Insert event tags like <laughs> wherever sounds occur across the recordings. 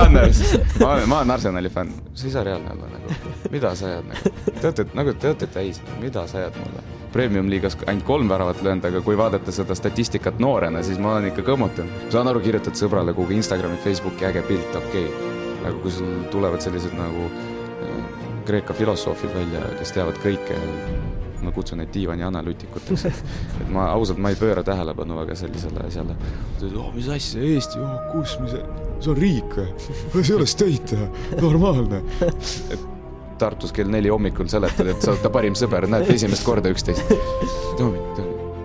Gunners, ma olen, ma olen Arsenali fänn, see ei saa reaalne olla nagu, mida sa ajad nagu, te olete nagu, te olete täis, mida sa ajad mulle. Premium liigas ainult kolm väravat löönud, aga kui vaadata seda statistikat noorena, siis ma olen ikka kõmmutanud. saan aru, kirjutad sõbrale kuhugi Instagrami, Facebooki äge pilt, okei okay.. aga kui sul tulevad sellised nagu äh, Kreeka filosoofid välja, kes teavad kõike, ma kutsun neid diivani analüütikuteks, et ma ausalt, ma ei pööra tähelepanu väga sellisele asjale. oh, mis asja, Eesti, oh kus, mis, see on riik või? see ei ole state, normaalne. et Tartus kell neli hommikul seletad, et sa oled ta parim sõber, näete esimest korda üksteist.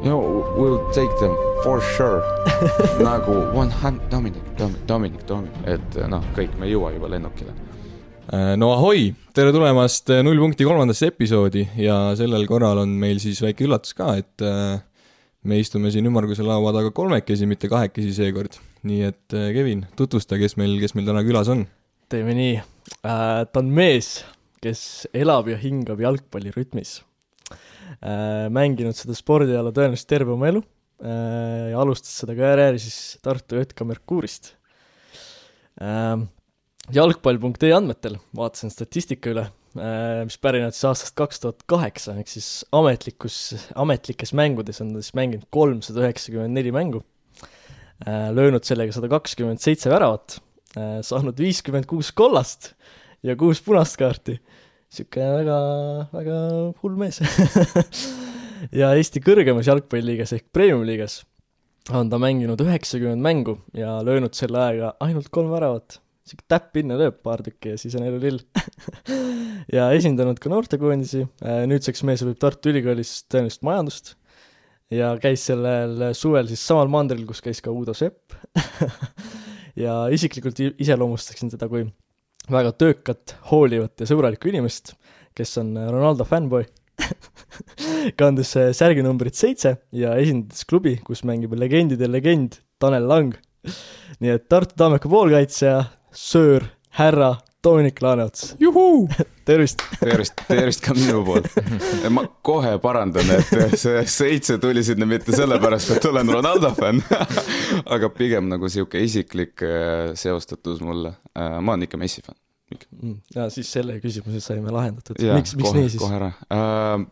No we'll take them for sure. nagu one hundred, Dominic, Dominic, Dominic, Dominic, et noh, kõik, me ei jõua juba lennukile. Äh, no ahoi, tere tulemast äh, null punkti kolmandasse episoodi ja sellel korral on meil siis väike üllatus ka, et äh, me istume siin ümmarguse laua taga kolmekesi, mitte kahekesi seekord. nii et Kevin, tutvusta, kes meil, kes meil täna külas on. teeme nii ta on mees, kes elab ja hingab jalgpalli rütmis äh,. mänginud seda spordiala tõenäoliselt terve oma elu ja alustas seda karjääri siis Tartu Jötka Merkuurist äh,. jalgpall.ee andmetel vaatasin statistika üle äh,, mis pärinevad siis aastast kaks tuhat kaheksa, ehk siis ametlikus, ametlikes mängudes on ta siis mänginud kolmsada üheksakümmend neli mängu äh,, löönud sellega sada kakskümmend seitse väravat äh,, saanud viiskümmend kuus kollast ja kuus punast kaarti. niisugune väga, väga hull mees <laughs> ja Eesti kõrgemas jalgpalliliigas ehk premium-liigas on ta mänginud üheksakümmend mängu ja löönud selle ajaga ainult kolm väravat. Sihuke täpp-pinna lööb paar tükki ja siis on elu lill. <laughs> ja esindanud ka noortekoondisi, nüüdseks mees õpib Tartu Ülikoolis tõenäoliselt majandust ja käis sellel suvel siis samal mandril, kus käis ka Uudo Sepp <laughs> ja isiklikult iseloomustaksin teda kui väga töökat, hoolivat ja sõbralikku inimest, kes on Ronaldo fännboi, <laughs> kandes äh, särginumbrit seitse ja esindades klubi, kus mängib legendide legend Tanel Lang. nii et Tartu Tammeka poolkaitsja, söör, härra Dominic Laaneots, juhuu! <laughs> tervist! tervist, tervist ka minu poolt. ma kohe parandan, et see seitse tuli sinna mitte sellepärast, et olen Ronaldo fänn, <laughs> aga pigem nagu sihuke isiklik äh, seostatus mulle. ma olen ikka Messi fänn. ja siis selle küsimuse saime lahendatud, miks, miks kohe- nii siis? kohe ära uh,.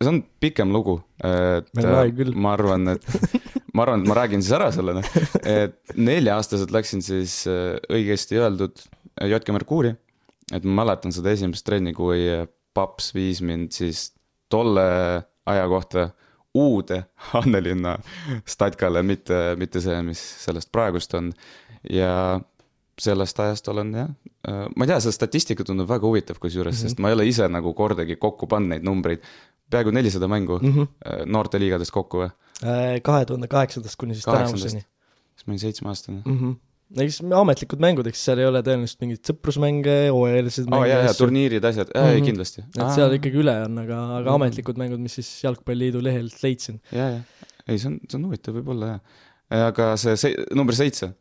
see on pikem lugu, et ma arvan, et <laughs> ma arvan, et ma räägin siis ära selle, et nelja-aastaselt läksin siis äh, õigesti öeldud Jotke Merkuuri, et ma mäletan seda esimest trenni, kui paps viis mind siis tolle aja kohta uude <laughs> Annelinna statkale, mitte, mitte see, mis sellest praegust on. ja sellest ajast olen jah, ma ei tea, see statistika tundub väga huvitav kusjuures mm, -hmm. sest ma ei ole ise nagu kordagi kokku pannud neid numbreid. peaaegu nelisada mängu mm. -hmm. noorteliigadest kokku või? kahe tuhande kaheksandast kuni siis tänavuseni. siis ma olin seitsmeaastane. mm. -hmm. eks ametlikud mängud, eks seal ei ole tõenäoliselt mingeid sõprusmänge, aa mänge jaa, jaa, turniirid, asjad, Mhm. kindlasti. et seal ikkagi üle on, aga, aga Mhm. ametlikud mängud, mis siis Jalgpalliliidu lehelt leidsin. ja, ja, ei, see on, see on huvitav võib-olla jah. aga see, see number seitse,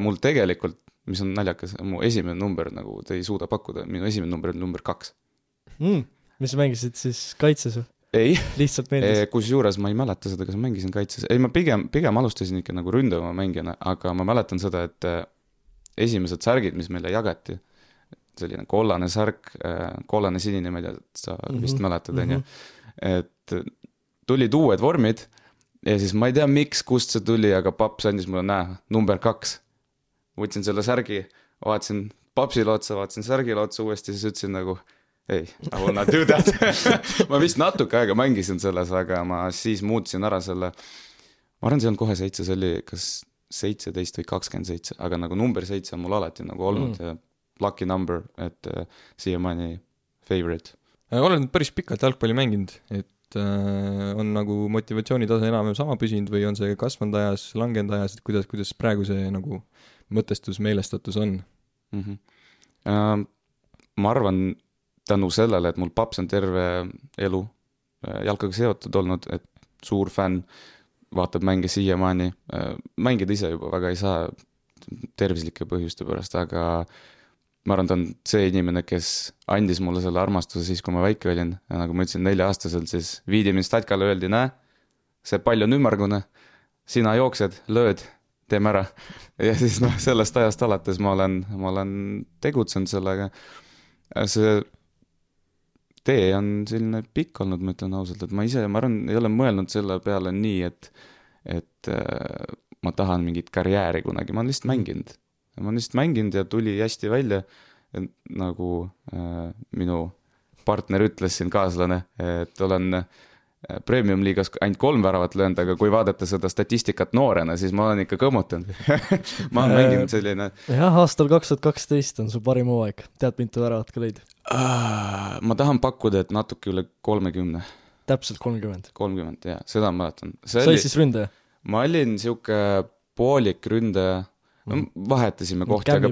mul tegelikult, mis on naljakas, mu esimene number nagu te ei suuda pakkuda, minu esimene number on number kaks. mm.. mis sa mängisid siis kaitses või? ei, kusjuures ma ei mäleta seda, kas ma mängisin kaitses, ei ma pigem, pigem alustasin ikka nagu ründava mängijana, aga ma mäletan seda, et äh, esimesed särgid, mis meile jagati, selline kollane särk, kollane sinine, ma ei tea, sa mm -hmm. vist Mhm, mäletad, on ju, et tulid uued vormid ja siis ma ei tea, miks, kust see tuli, aga paps andis mulle, näe, number kaks. Võtsin selle särgi, vaatasin papsile otsa, vaatasin särgile otsa uuesti, siis ütlesin nagu ei, I will not do that <laughs> ma vist natuke aega mängisin selles, aga ma siis muutsin ära selle. ma arvan, see ei olnud kohe seitse, see oli kas seitseteist või kakskümmend seitse, aga nagu number seitse on mul alati nagu olnud mm. lucky number, et äh, siiamaani favorite. oled nüüd päris pikalt jalgpalli mänginud, et äh, on nagu motivatsioonitase enam-vähem sama püsinud või on see kasvanud ajas, langenud ajas, et kuidas, kuidas praegu see nagu mõtestus, meelestatus on? mm. -hmm. Uh, ma arvan tänu sellele, et mul paps on terve elu äh, jalkaga seotud olnud, et suur fänn, vaatab mänge siiamaani uh,. mängida ise juba väga ei saa tervislike põhjuste pärast, aga ma arvan, ta on see inimene, kes andis mulle selle armastuse siis, kui ma väike olin nagu ma ütlesin, nelja-aastaselt siis viidi mind statkale, öeldi, näe, see pall on ümmargune, sina jooksed, lööd teeme ära. ja siis noh, sellest ajast alates ma olen, ma olen tegutsenud sellega. see tee on selline pikk olnud, ma ütlen ausalt, et ma ise, ma arvan, ei ole mõelnud selle peale nii, et, et äh, ma tahan mingit karjääri kunagi, ma olen lihtsalt mänginud. ma olen lihtsalt mänginud ja tuli hästi välja, nagu äh, minu partner ütles siin, kaaslane, et olen äh, premium-liigas ainult kolm väravat löönud, aga kui vaadata seda statistikat noorena, siis ma olen ikka kõmmutanud <laughs> ma olen mänginud selline. jah, aastal kaks tuhat kaksteist on su parim hooaeg, tead, mitu väravat ka lõid? ma tahan pakkuda, et natuke üle kolmekümne. täpselt kolmkümmend? kolmkümmend, jaa, seda ma mäletan. sa olid siis ründaja? ma olin sihuke poolik ründaja, no mhm. vahetasime kohti, aga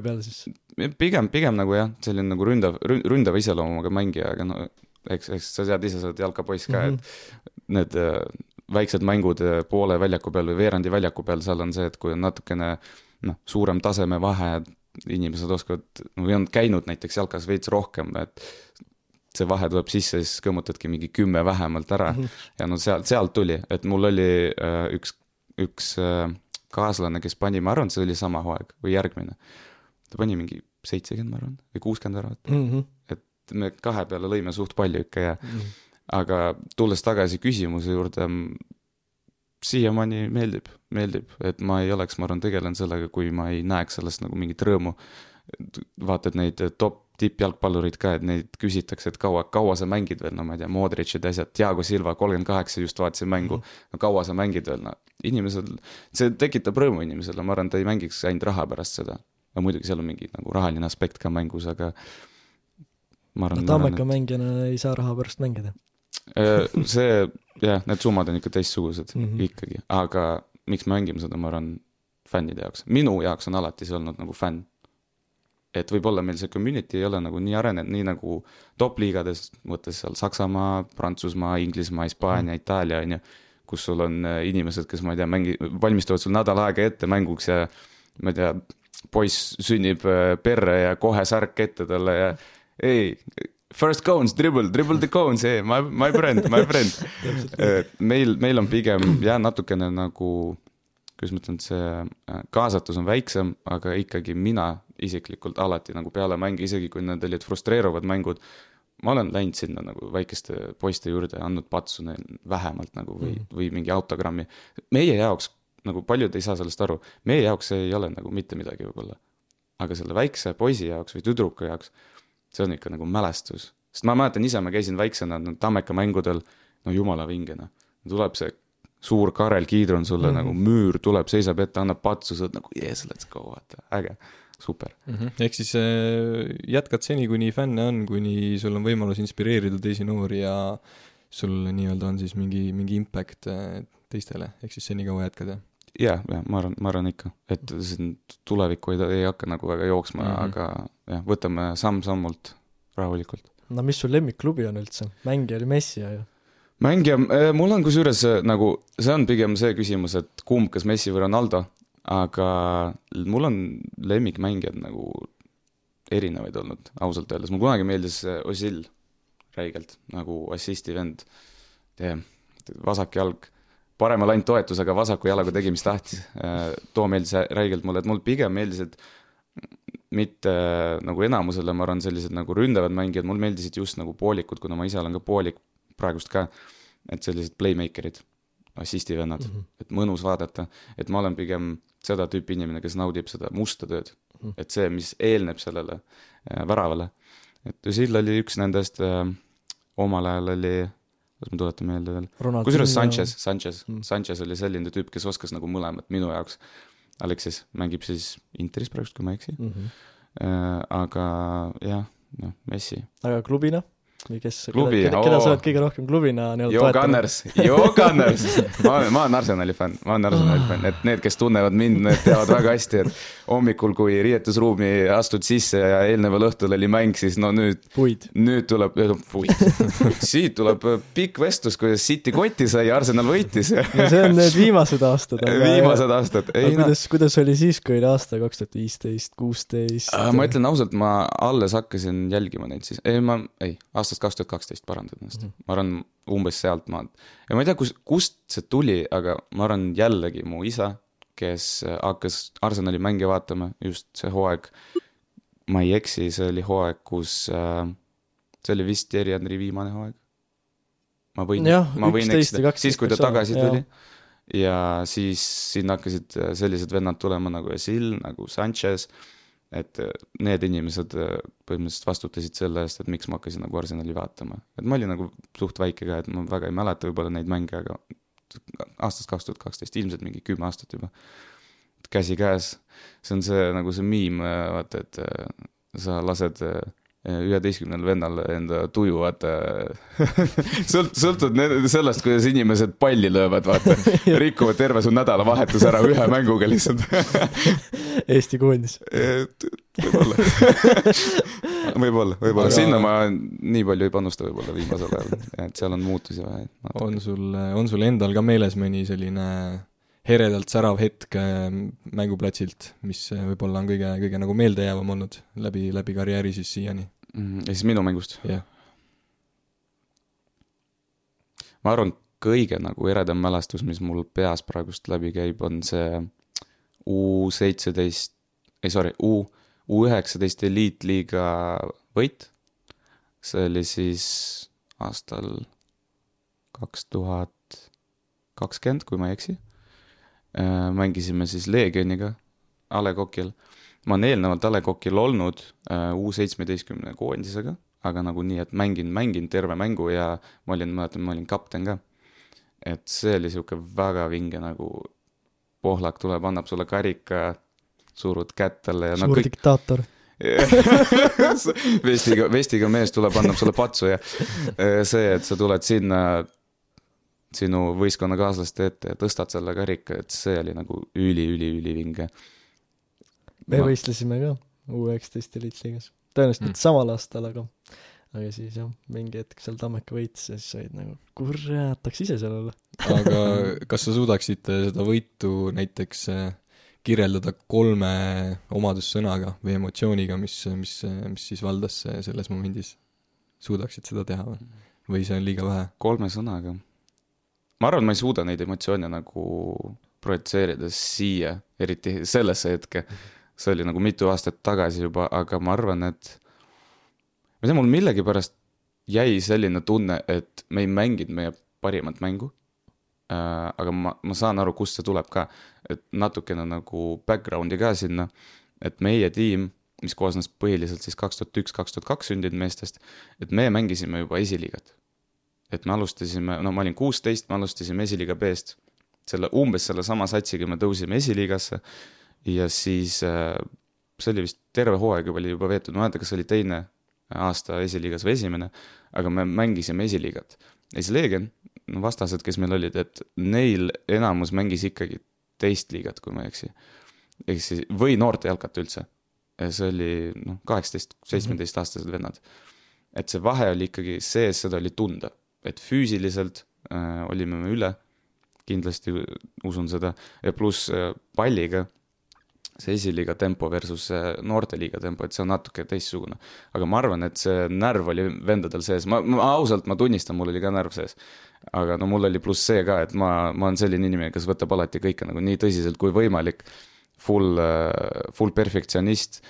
pigem, pigem nagu jah, selline nagu ründav, ründava iseloomuga mängija, aga no eks, eks sa tead ise, sa oled jalkapoiss ka mm, -hmm. et need äh, väiksed mängud äh, poole väljaku peal või veerandi väljaku peal, seal on see, et kui on natukene noh, suurem tasemevahe, inimesed oskavad või on käinud näiteks jalkas veits rohkem, et see vahe tuleb sisse, siis kõmmutadki mingi kümme vähemalt ära mm. -hmm. ja no sealt, sealt tuli, et mul oli äh, üks, üks äh, kaaslane, kes pani, ma arvan, see oli sama hooaeg või järgmine. ta pani mingi seitsekümmend, ma arvan, või kuuskümmend väravat mm. -hmm. et me kahe peale lõime suht palju ikka ja mm. aga tulles tagasi küsimuse juurde, siiamaani meeldib, meeldib, et ma ei oleks, ma arvan, tegelenud sellega, kui ma ei näeks sellest nagu mingit rõõmu. vaatad neid top tippjalgpallureid ka, et neid küsitakse, et kaua, kaua sa mängid veel, no ma ei tea, Modricid ja asjad, Diego Silva, kolmkümmend kaheksa, just vaatasin mängu. -hmm. no kaua sa mängid veel, no inimesel, see tekitab rõõmu inimesele, ma arvan, ta ei mängiks ainult raha pärast seda. no muidugi seal on mingi nagu rahaline aspekt ka mängus, aga ma arvan. Tammeka mängijana ei saa raha pärast mängida. Äh, see, jah, need summad on ikka teistsugused mm -hmm. ikkagi, aga miks me mängime seda, ma arvan, fännide jaoks, minu jaoks on alati see olnud nagu fänn. et võib-olla meil see community ei ole nagu nii arenenud, nii nagu top-liigades, mõttes seal Saksamaa, Prantsusmaa, Inglismaa, Hispaania mm, -hmm. Itaalia, on ju, kus sul on äh, inimesed, kes, ma ei tea, mängi-, valmistuvad sul nädal aega ette mänguks ja ma ei tea, poiss sünnib äh, perre ja kohe särk ette talle ja ei, first cones, dribble, dribble the cones, ei, my, my friend, my friend <laughs> meil, meil on pigem jah, natukene nagu, kuidas ma ütlen, see äh, kaasatus on väiksem, aga ikkagi mina isiklikult alati nagu peale mänge, isegi kui need olid frustreeruvad mängud, ma olen läinud sinna nagu väikeste poiste juurde ja andnud patsu neil vähemalt nagu või mm, -hmm. või mingi autogrammi. meie jaoks, nagu paljud ei saa sellest aru, meie jaoks see ei ole nagu mitte midagi võib-olla. aga selle väikse poisi jaoks või tüdruku jaoks see on ikka nagu mälestus. sest ma mäletan ise, ma käisin väiksena Tammeka mängudel, no jumala vinge noh. tuleb see suur Karel Kiidron sulle mm -hmm. nagu müür tuleb, seisab ette, annab patsu, sa oled nagu yes, let's go, vaata, äge, super mm. -hmm. ehk siis äh, jätkad seni, kuni fänne on, kuni sul on võimalus inspireerida teisi noori ja sul nii-öelda on siis mingi, mingi impact äh, teistele, ehk siis senikaua jätkad, jah? Jah, jah, ma arvan, ma arvan ikka, et siin tulevikku ei, ei hakka nagu väga jooksma mm, -hmm. aga jah, võtame samm-sammult rahulikult. no mis su lemmikklubi on üldse? mängija oli Messi ju? mängija, eh, mul on kusjuures eh, nagu, see on pigem see küsimus, et kumb, kas Messi või Ronaldo, aga mul on lemmikmängijad nagu erinevaid olnud, ausalt öeldes, mulle kunagi meeldis eh, Osil räigelt, nagu assisti vend, vasak jalg paremal ainult toetusega vasaku jalaga tegi, mis tahtis. Äh, too meeldis räigelt mulle, et mul pigem meeldis, et mitte nagu enamusele, ma arvan, sellised nagu ründavad mängijad, mulle meeldisid just nagu poolikud, kuna ma ise olen ka poolik praegust ka, et sellised playmaker'id, assisti vennad mm, -hmm. et mõnus vaadata, et ma olen pigem seda tüüpi inimene, kes naudib seda musta tööd mm. -hmm. et see, mis eelneb sellele äh, väravale. et Özil oli üks nendest äh,, omal ajal oli las ma tuletan meelde veel. kusjuures Sanchez, Sanchez mm., Sanchez oli selline tüüp, kes oskas nagu mõlemat minu jaoks. Alexis mängib siis Interis praegust, kui ma ei eksi mm. -hmm. Äh, aga jah, noh, Messi. aga klubina? Või kes, keda, keda sa oled kõige rohkem klubina nii-öelda toetanud? Gunners, Jo <laughs> Gunners. Ma olen, ma olen Arsenali fänn, ma olen Arsenali fänn, et need, kes tunnevad mind, need teavad väga hästi, et hommikul, kui riietusruumi astud sisse ja eelneval õhtul oli mäng, siis no nüüd nüüd tuleb, puid. <laughs> Siit tuleb pikk vestlus, kuidas City kotti sai ja Arsenal võitis. No see on need viimased aastad viimased aastad. aga kuidas, kuidas oli siis, kui oli aasta kaks tuhat viisteist, kuusteist? ma ütlen ausalt, ma alles hakkasin jälgima neid siis, ei ma, ei, aasta aastast kaks tuhat kaksteist, parandan ennast mm. -hmm. ma arvan, umbes sealtmaalt. ja ma ei tea, kus, kust see tuli, aga ma arvan jällegi mu isa, kes äh, hakkas Arsenali mänge vaatama, just see hooaeg, ma ei eksi, see oli hooaeg, kus äh, see oli vist Thierry Henry viimane hooaeg. ma võin, ma võin eksida, siis kui ta tagasi tuli. ja siis sinna hakkasid äh, sellised vennad tulema nagu Esil, nagu Sanchez, et äh, need inimesed äh, põhimõtteliselt vastutasid selle eest, et miks ma hakkasin nagu Arsenali vaatama. et ma olin nagu suht väike ka, et ma väga ei mäleta võib-olla neid mänge, aga aastast kaks tuhat kaksteist, ilmselt mingi kümme aastat juba. käsikäes, see on see nagu see miim, vaata, et sa lased üheteistkümnel vennal enda tuju, vaata <laughs> sõlt-, sõltub sellest, kuidas inimesed palli löövad, vaata. <laughs> rikuvad terve su nädalavahetus ära ühe mänguga lihtsalt <laughs> Eesti koondis. võib-olla võib-olla, võib-olla Aga..., sinna ma nii palju ei panusta võib-olla viimasel ajal, et seal on muutusi vaja. on sul, on sul endal ka meeles mõni selline heredalt särav hetk äh, mänguplatsilt, mis äh, võib-olla on kõige, kõige nagu meeldejäävam olnud läbi, läbi karjääri siis siiani mm,? ja siis minu mängust? jah yeah.. ma arvan, kõige nagu eredam mälestus, mis mul peas praegust läbi käib, on see U seitseteist, ei sorry, U, U üheksateist eliitliiga võit. see oli siis aastal kaks tuhat kakskümmend, kui ma ei eksi mängisime siis Leegioniga A Le Coqil. ma olen eelnevalt A Le Coqil olnud äh, U seitsmeteistkümne koondisega, aga nagu nii, et mängin, mängin terve mängu ja ma olin, mäletan, ma olin kapten ka. et see oli sihuke väga vinge nagu, Pohlak tuleb, annab sulle karika, surud kätt talle ja suur no, kõik... diktaator <laughs> vestiga, vestiga mees tuleb, annab sulle patsu ja äh, see, et sa tuled sinna sinu võistkonnakaaslaste ette ja tõstad selle karika, et see oli nagu üli-üli-ülivinge. me ma... võistlesime ka U19 eliitliigas, tõenäoliselt mitte mm. samal aastal, aga aga siis jah, mingi hetk seal Tammeka võitis ja siis olid nagu, kurat, tahaks ise seal olla. aga <laughs> kas sa suudaksid seda võitu näiteks äh, kirjeldada kolme omadussõnaga või emotsiooniga, mis, mis, mis siis valdas selles momendis? suudaksid seda teha või, või see on liiga vähe? kolme sõnaga ma arvan, ma ei suuda neid emotsioone nagu projitseerida siia, eriti sellesse hetke. see oli nagu mitu aastat tagasi juba, aga ma arvan, et ma ei tea, mul millegipärast jäi selline tunne, et me ei mänginud meie parimat mängu äh,. aga ma, ma saan aru, kust see tuleb ka, et natukene nagu background'i ka sinna, et meie tiim, mis koosnes põhiliselt siis kaks tuhat üks, kaks tuhat kaks sündinud meestest, et me mängisime juba esiliigat et me alustasime, no ma olin kuusteist, me alustasime esiliiga B-st. selle, umbes sellesama satsiga me tõusime esiliigasse ja siis äh, see oli vist terve hooaeg oli juba veetud, ma ei mäleta, kas oli teine aasta esiliigas või esimene, aga me mängisime esiliigat. ja siis Leegion, no vastased, kes meil olid, et neil enamus mängis ikkagi teist liigat, kui ma ei eksi. ehk siis, või noorte jalkat üldse. see oli noh, kaheksateist, seitsmeteistaastased vennad. et see vahe oli ikkagi sees, seda oli tunda et füüsiliselt äh, olime me üle, kindlasti usun seda, ja pluss äh, palliga, see esiliiga tempo versus see noorteliiga tempo, et see on natuke teistsugune. aga ma arvan, et see närv oli vendadel sees, ma, ma ausalt, ma tunnistan, mul oli ka närv sees. aga no mul oli pluss see ka, et ma, ma olen selline inimene, kes võtab alati kõike nagu nii tõsiselt kui võimalik, full, äh, full perfektsionist,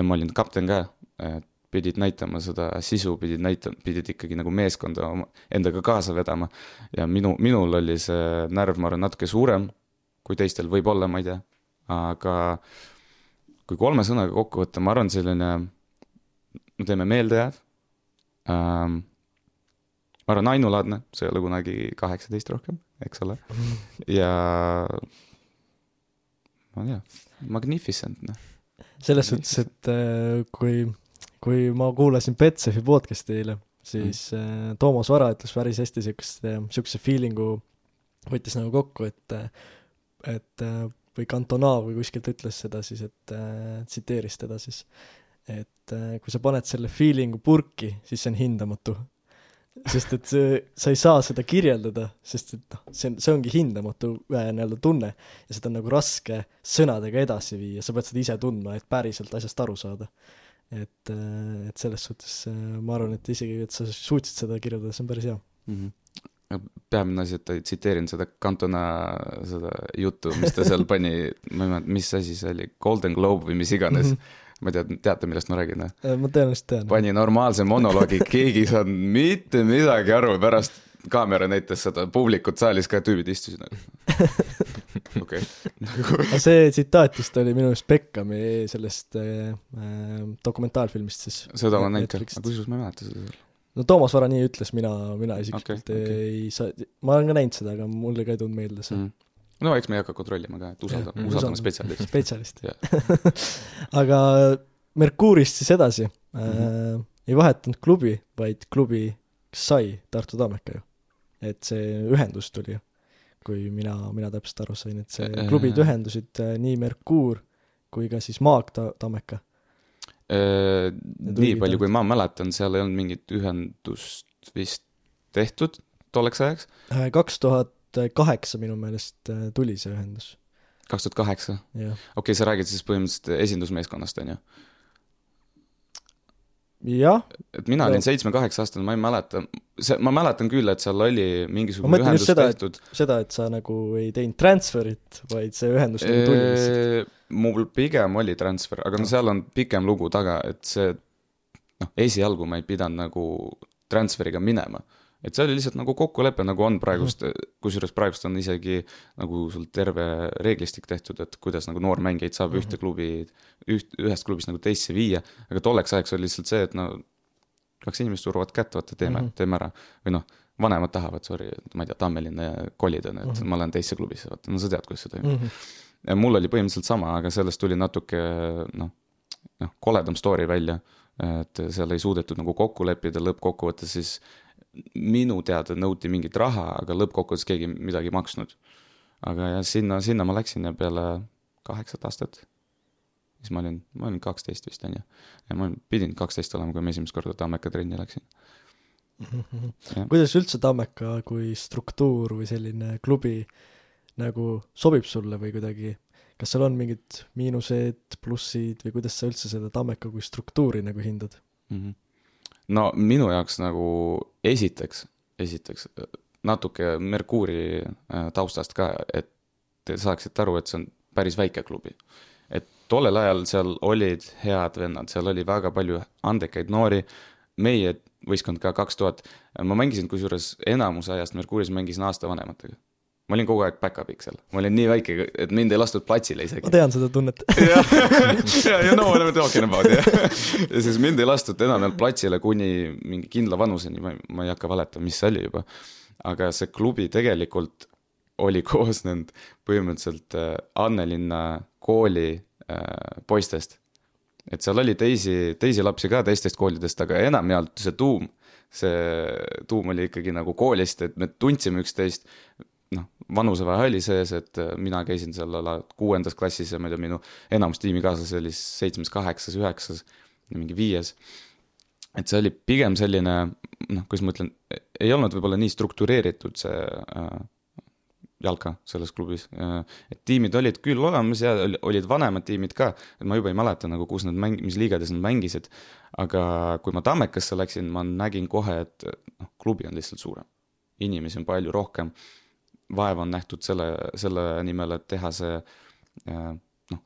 ma olin kapten ka, et pidid näitama seda sisu, pidid näitama, pidid ikkagi nagu meeskonda endaga kaasa vedama. ja minu, minul oli see närv, ma arvan, natuke suurem kui teistel, võib-olla, ma ei tea. aga kui kolme sõnaga kokku võtta, ma arvan, selline, me teeme meeldejääv ähm,. ma arvan, ainulaadne, see ei ole kunagi kaheksateist rohkem, eks ole. ja ma ei tea, magnificent, noh. selles suhtes, et äh, kui kui ma kuulasin Betsafe podcast'i eile, siis mm. Toomas Vara ütles päris hästi siukest, siukse feeling'u võttis nagu kokku, et, et või Cantona või kuskilt ütles seda siis, et tsiteeris teda siis, et kui sa paned selle feeling'u purki, siis see on hindamatu. sest et see, sa ei saa seda kirjeldada, sest et noh, see on, see ongi hindamatu nii-öelda tunne ja seda on nagu raske sõnadega edasi viia, sa pead seda ise tundma, et päriselt asjast aru saada et, äh, et selles suhtes äh, ma arvan, et isegi, et sa suutsid seda kirjeldada, see on päris hea mm. -hmm. peamine asi, et ta ei tsiteerinud seda Cantona seda juttu, mis ta seal pani, <laughs> ma ei mäleta, mis asi see oli, Golden Globe või mis iganes. ma ei tea, teate, millest ma räägin või? Äh, ma tõenäoliselt tean. pani normaalse monoloogi, keegi ei saanud mitte midagi aru, pärast kaamera näitas seda publikut saalis ka, tüübid istusid nagu. <laughs> okei, <laughs> see tsitaat vist oli minu arust Beckhami sellest äh, äh, dokumentaalfilmist siis. seda ma olen näinud ka, aga kusjuures ma ei mäleta seda. no Toomas Vara nii ütles, mina, mina isiklikult okay, okei. ei saa, ma olen ka näinud seda, aga mulle ka ei tulnud meelde see mm. No eks me ei hakka kontrollima ka, et usaldame, Jah, usaldame spetsialisti. spetsialist Jah. <laughs> aga Merkuurist siis edasi mm, Mhm. -hmm. äh, ei vahetanud klubi, vaid klubi sai Tartu Tammeka ju. et see ühendus tuli ju, kui mina, mina täpselt aru sain, et see Äh, klubid ühendusid äh, nii Merkuur kui ka siis Maag Ta-, Tammeka. nii palju, kui ma mäletan, seal ei olnud mingit ühendust vist tehtud tolleks ajaks, kaks tuhat kaheksa minu meelest äh, tuli see ühendus, kaks tuhat kaheksa. okei okay,, sa räägid siis põhimõtteliselt esindusmeeskonnast, on ju? jah, et mina olin seitsme-kaheksa-aastane, ma ei mäleta, see, ma mäletan küll, et seal oli mingisugune ühendus seda, tehtud. seda, et sa nagu ei teinud transfer'it, vaid see ühendus nagu tuli lihtsalt. mul pigem oli transfer, aga no seal on pikem lugu taga, et see noh, esialgu ma ei pidanud nagu transferiga minema. Et see oli lihtsalt nagu kokkulepe, nagu on praegust, kusjuures praegust on isegi nagu sul terve reeglistik tehtud, et kuidas nagu noormängijaid saab ühte klubi, üht, ühest klubist nagu teisse viia, aga tolleks ajaks oli lihtsalt see, et no kaks inimest suruvad kätt, vaata teeme mm. -hmm. teeme ära. või noh, vanemad tahavad, sorry, ma ei tea, Tammelinna kolida, et mm. -hmm. ma lähen teisse klubisse, vaata, no sa tead, kuidas see toimub. Mhm. ja mul oli põhimõtteliselt sama, aga sellest tuli natuke noh, noh, koledam story välja, et seal ei suudetud nagu kokku leppida, lõppkokkuvõttes siis minu teada nõuti mingit raha, aga lõppkokkuvõttes keegi midagi maksnud. aga jah, sinna, sinna ma läksin ja peale kaheksat aastat, siis ma olin, ma olin kaksteist vist on ju, ja ma pidin kaksteist olema, kui ma esimest korda Tammeka trenni läksin. Jah. kuidas üldse Tammeka kui struktuur või selline klubi nagu sobib sulle või kuidagi, kas seal on mingid miinused, plussid või kuidas sa üldse seda Tammeka kui struktuuri nagu hindad? Mhm. No minu jaoks nagu esiteks, esiteks natuke Merkuuri äh, taustast ka, et te saaksite aru, et see on päris väike klubi. et tollel ajal seal olid head vennad, seal oli väga palju andekaid noori, meie võistkond ka kaks tuhat, ma mängisin kusjuures enamuse ajast Merkuuris mängisin aasta vanematega. Ma olin kogu aeg back-up'iks seal, ma olin nii väike, et mind ei lastud platsile isegi ma. tean seda tunnet. <laughs> ja, ja no me oleme talking about jah. ja siis mind ei lastud enam platsile kuni mingi kindla vanuseni, ma ei, ma ei hakka valetama, mis see oli juba. aga see klubi tegelikult oli <laughs> koosnenud põhimõtteliselt äh, Annelinna kooli äh, poistest. et seal oli teisi, teisi lapsi ka teistest koolidest, aga enamjaolt see tuum, see tuum oli ikkagi nagu koolist, et me tundsime üksteist noh, vanusevahe oli sees, et äh, mina käisin seal ala kuuendas klassis ja ma ei tea, minu enamus tiimikaaslasi oli seitsmes, kaheksas, üheksas, mingi viies. et see oli pigem selline noh, kuidas ma ütlen, ei olnud võib-olla nii struktureeritud see äh, jalka selles klubis. et tiimid olid küll olemas ja oli- olid vanemad tiimid ka, et ma juba ei mäleta nagu, kus nad mäng-, mis liigades nad mängisid. aga kui ma Tammekasse läksin, ma nägin kohe, et noh, klubi on lihtsalt suurem. inimesi on palju rohkem, vaeva on nähtud selle, selle nimel, et teha see äh, noh,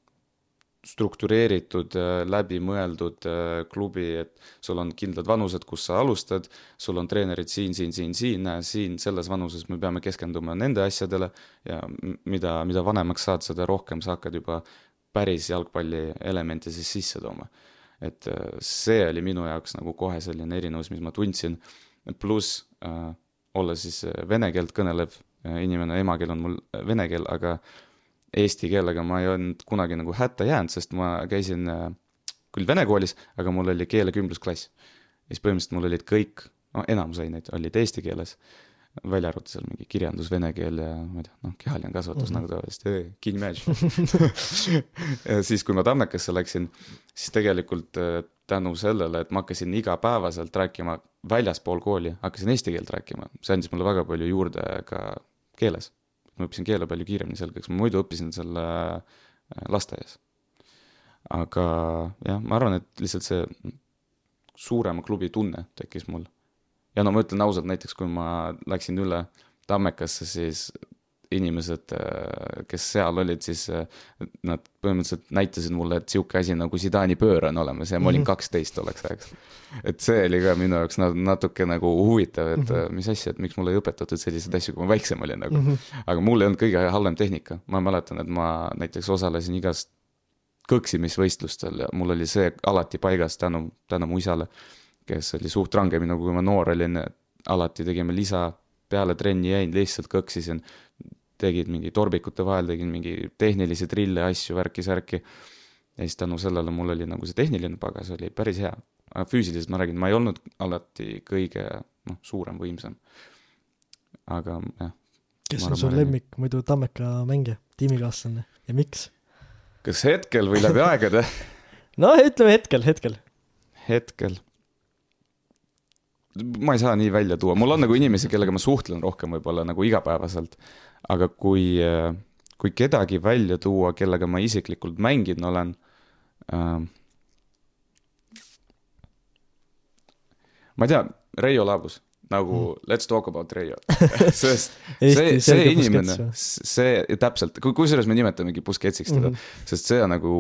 struktureeritud, läbimõeldud äh, klubi, et sul on kindlad vanused, kus sa alustad, sul on treenerid siin, siin, siin, siin, siin selles vanuses me peame keskenduma nende asjadele ja mida, mida vanemaks saad, seda rohkem sa hakkad juba päris jalgpalli elemente siis sisse tooma. et äh, see oli minu jaoks nagu kohe selline erinevus, mis ma tundsin, pluss äh, olla siis äh, vene keelt kõnelev äh, inimene, emakeel on mul äh, vene keel, aga eesti keelega ma ei olnud kunagi nagu hätta jäänud, sest ma käisin äh, küll vene koolis, aga mul oli keelekümblusklass. ja siis põhimõtteliselt mul olid kõik, no enamus aineid olid eesti keeles, välja arvatud seal mingi kirjandus, vene keel ja ma ei tea, noh, kehaline kasvatus mm -hmm. nagu tavaliselt, king match. siis, kui ma Tammekasse läksin, siis tegelikult äh, tänu sellele, et ma hakkasin igapäevaselt rääkima väljaspool kooli, hakkasin eesti keelt rääkima, see andis mulle väga palju juurde ka keeles ma õppisin keele palju kiiremini selgeks, ma muidu õppisin selle äh, lasteaias. aga jah, ma arvan, et lihtsalt see suurema klubi tunne tekkis mul ja no ma ütlen ausalt, näiteks kui ma läksin üle Tammekasse, siis inimesed, kes seal olid, siis nad põhimõtteliselt näitasid mulle, et sihuke asi nagu Zidani pöör on olemas ja ma olin Mhm. kaksteist tolleks ajaks. et see oli ka minu jaoks na- natuke nagu huvitav, et Mhm. mis asja, et miks mulle ei õpetatud selliseid asju, kui ma väiksem olin nagu Mhm. aga mul ei olnud kõige halvem tehnika, ma mäletan, et ma näiteks osalesin igast kõksimisvõistlustel ja mul oli see alati paigas tänu, tänu mu isale, kes oli suht range minuga, kui ma noor olin, alati tegime lisa, peale trenni jäin, lihtsalt kõksisin, tegid mingi torbikute vahel, tegin mingi tehnilisi trille, asju, värki-särki. ja siis tänu sellele mul oli nagu see tehniline pagas oli päris hea. aga füüsiliselt ma räägin, ma ei olnud alati kõige noh, suurem, võimsam. aga jah kes on su lemmik muidu Tammeka mängija, tiimikaaslane ja miks? kas hetkel või läbi aegade? <laughs> no ütleme hetkel, hetkel. hetkel. Ma ei saa nii välja tuua, mul on nagu inimesi, kellega ma suhtlen rohkem võib-olla nagu igapäevaselt. aga kui, kui kedagi välja tuua, kellega ma isiklikult mänginud olen äh,. ma ei tea, Reio Laabus nagu mm. let's talk about Reio <laughs> sest see, see inimene, see täpselt, kusjuures me nimetamegi Busquetsiks teda mm, -hmm. sest see on nagu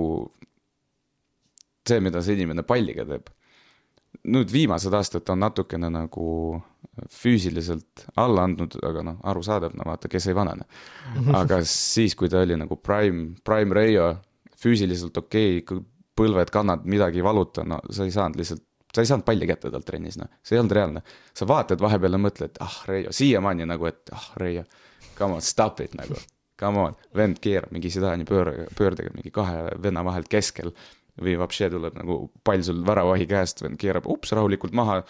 see, mida see inimene palliga teeb. Nüüd viimased aastad on natukene nagu füüsiliselt alla andnud, aga noh, arusaadav, no vaata, kes ei vanane. aga siis, kui ta oli nagu prime, prime Reio, füüsiliselt okei okay,, põlved, kannad, midagi ei valuta, no sa ei saanud lihtsalt sa ei saanud palli kätte talt trennis, noh, see ei olnud reaalne. sa vaatad vahepeal ja mõtled, ah Reio, siiamaani nagu, et ah Reio, come on, stop it nagu. Come on, vend keerab mingi Zidani pöördega, pöördega mingi kahe venna vahelt keskel või vapšee tuleb nagu pall sul väravahi käest, vend keerab ups rahulikult maha.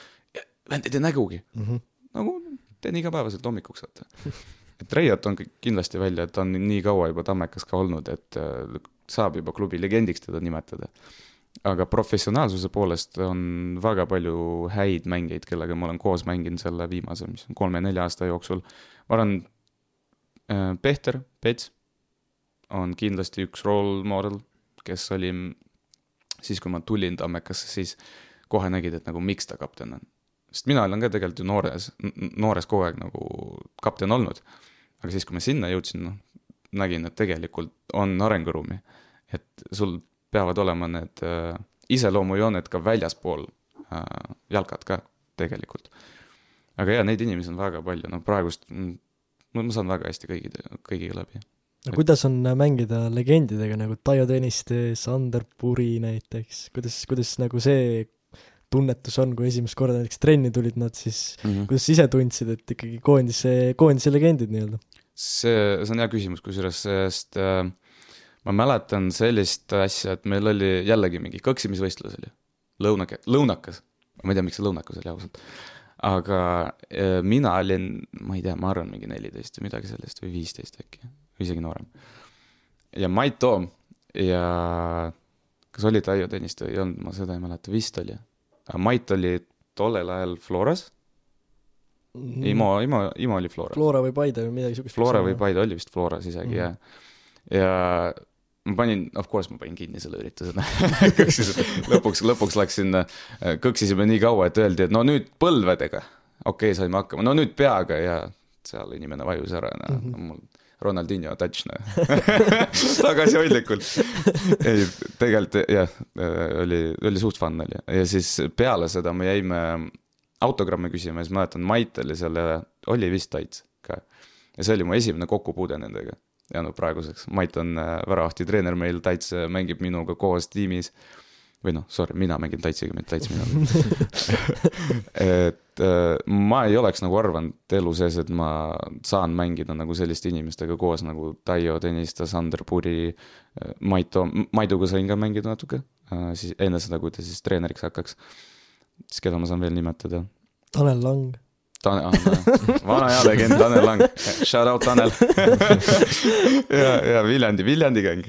vend ei tee nägugi mm, -hmm. nagu teen igapäevaselt hommikuks, vaata. et Reiot on kindlasti välja, et ta on nii kaua juba Tammekas ka olnud, et saab juba klubi legendiks teda nimetada aga professionaalsuse poolest on väga palju häid mängijaid, kellega ma olen koos mänginud selle viimase, mis on kolme-nelja aasta jooksul. ma arvan, Pehter, Pets on kindlasti üks role model, kes oli siis, kui ma tulin Tammekasse, siis kohe nägid, et nagu miks ta kapten on. sest mina olen ka tegelikult ju noores, noores kogu aeg nagu kapten olnud. aga siis, kui ma sinna jõudsin, noh, nägin, et tegelikult on arenguruumi. et sul peavad olema need äh, iseloomujooned ka väljaspool äh, jalkat ka tegelikult. aga jaa, neid inimesi on väga palju, no praegust ma, ma saan väga hästi kõigi, kõigiga läbi. No kuidas on mängida legendidega nagu Taio Tõniste, Sander Puri näiteks, kuidas, kuidas nagu see tunnetus on, kui esimest korda näiteks trenni tulid nad, siis mm -hmm. kuidas sa ise tundsid, et ikkagi koondise, koondise legendid nii-öelda? see, see on hea küsimus, kusjuures, sest äh, ma mäletan sellist asja, et meil oli jällegi mingi kõksimisvõistlus oli, lõunake-, lõunakas. ma ei tea, miks see lõunakas oli ausalt. aga äh, mina olin, ma ei tea, ma arvan, mingi neliteist või midagi sellist või viisteist äkki, isegi noorem. ja Mait Toom ja kas oli Taio Tõniste või ei olnud, ma seda ei mäleta, vist oli. aga Mait oli tollel ajal Floras mm.. Imo, Imo, Imo oli Floras. Flora või Paide või midagi siukest. Flora või Paide oli vist Floras isegi mm. jah. ja ma panin, of course ma panin kinni selle ürituse <laughs> lõpuks, lõpuks läksin, kõksisime nii kaua, et öeldi, et no nüüd põlvedega. okei okay,, saime hakkama, no nüüd peaga ja seal inimene vajus ära, no mm -hmm. mul Ronaldinho touch, noh <laughs> tagasihoidlikult. ei, tegelikult jah, oli, oli suht fun oli ja siis peale seda me jäime autogramme küsima ja siis mäletan, Mait oli seal ja oli vist Taits ka. ja see oli mu esimene kokkupuude nendega ja no praeguseks, Mait on väravahti treener meil, Taits mängib minuga koos tiimis. Või noh, sorry, mina mängin Taitsiga, mitte Taits minuga <laughs> et ma ei oleks nagu arvanud elu sees, et ma saan mängida nagu selliste inimestega koos nagu Taio Tõniste, Sander Puri, Maito, Maiduga sain ka mängida natuke, siis enne seda, kui ta siis treeneriks hakkaks. siis keda ma saan veel nimetada? Tanel Lang Tanel ah,, <laughs> vana hea legend Tanel Lang, shout out Tanel <laughs> ja, ja Viljandi, Viljandi gäng.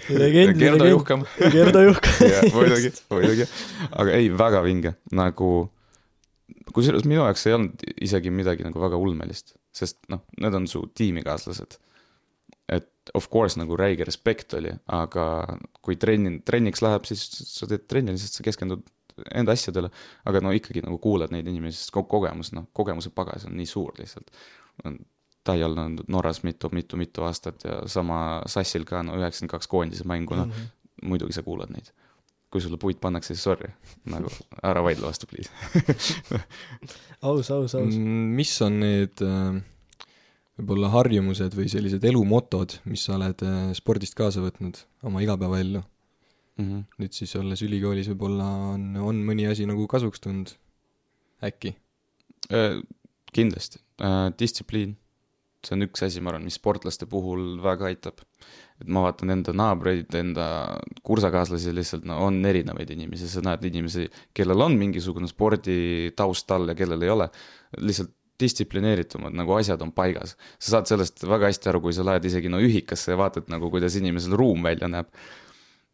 Gerdo Juhkam. Gerdo Juhkam <laughs> muidugi, muidugi, aga ei, väga vinge, nagu kusjuures minu jaoks ei olnud isegi midagi nagu väga ulmelist, sest noh, need on su tiimikaaslased. et of course nagu räige respekt oli, aga kui trenni, trenniks läheb, siis sa teed trenni, lihtsalt sa keskendud enda asjadele, aga no ikkagi nagu kuulad neid inimesi, sest ko- kogemus, noh, kogemuse pagas on nii suur lihtsalt. Tai on olnud Norras mitu, mitu, mitu aastat ja sama Sassil ka, no üheksakümmend kaks koondise mängu, noh, muidugi sa kuulad neid. kui sulle puit pannakse, siis sorry, nagu ära vaidle vastu, please <laughs> aus, aus, aus. Mm, mis on need äh, võib-olla harjumused või sellised elumotod, mis sa oled äh, spordist kaasa võtnud oma igapäevaellu? Mm. -hmm. nüüd siis olles ülikoolis võib-olla on, on mõni asi nagu kasuks tulnud, äkki? Äh, kindlasti, distsipliin, see on üks asi, ma arvan, mis sportlaste puhul väga aitab. et ma vaatan enda naabreid, enda kursakaaslasi lihtsalt, no on erinevaid inimesi, sa näed inimesi, kellel on mingisugune sporditaust all ja kellel ei ole, lihtsalt distsiplineeritumad, nagu asjad on paigas. sa saad sellest väga hästi aru, kui sa lähed isegi no ühikasse ja vaatad nagu, kuidas inimesel ruum välja näeb.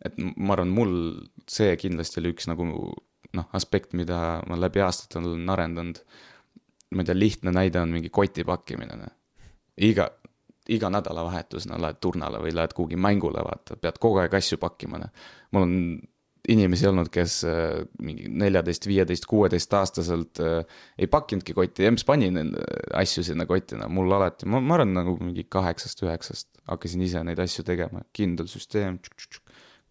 Et ma arvan, mul see kindlasti oli üks nagu noh, aspekt, mida ma läbi aastate olen arendanud. ma ei tea, lihtne näide on mingi koti pakkimine, noh. iga, iga nädalavahetus, no lähed turnale või lähed kuhugi mängule, vaata, pead kogu aeg asju pakkima, noh. mul on inimesi olnud, kes äh, mingi neljateist, viieteist, kuueteistaastaselt äh, ei pakkinudki kotti, emps pani nende asju sinna kotti, no mul alati, ma, ma arvan, nagu mingi kaheksast, üheksast hakkasin ise neid asju tegema, kindel süsteem,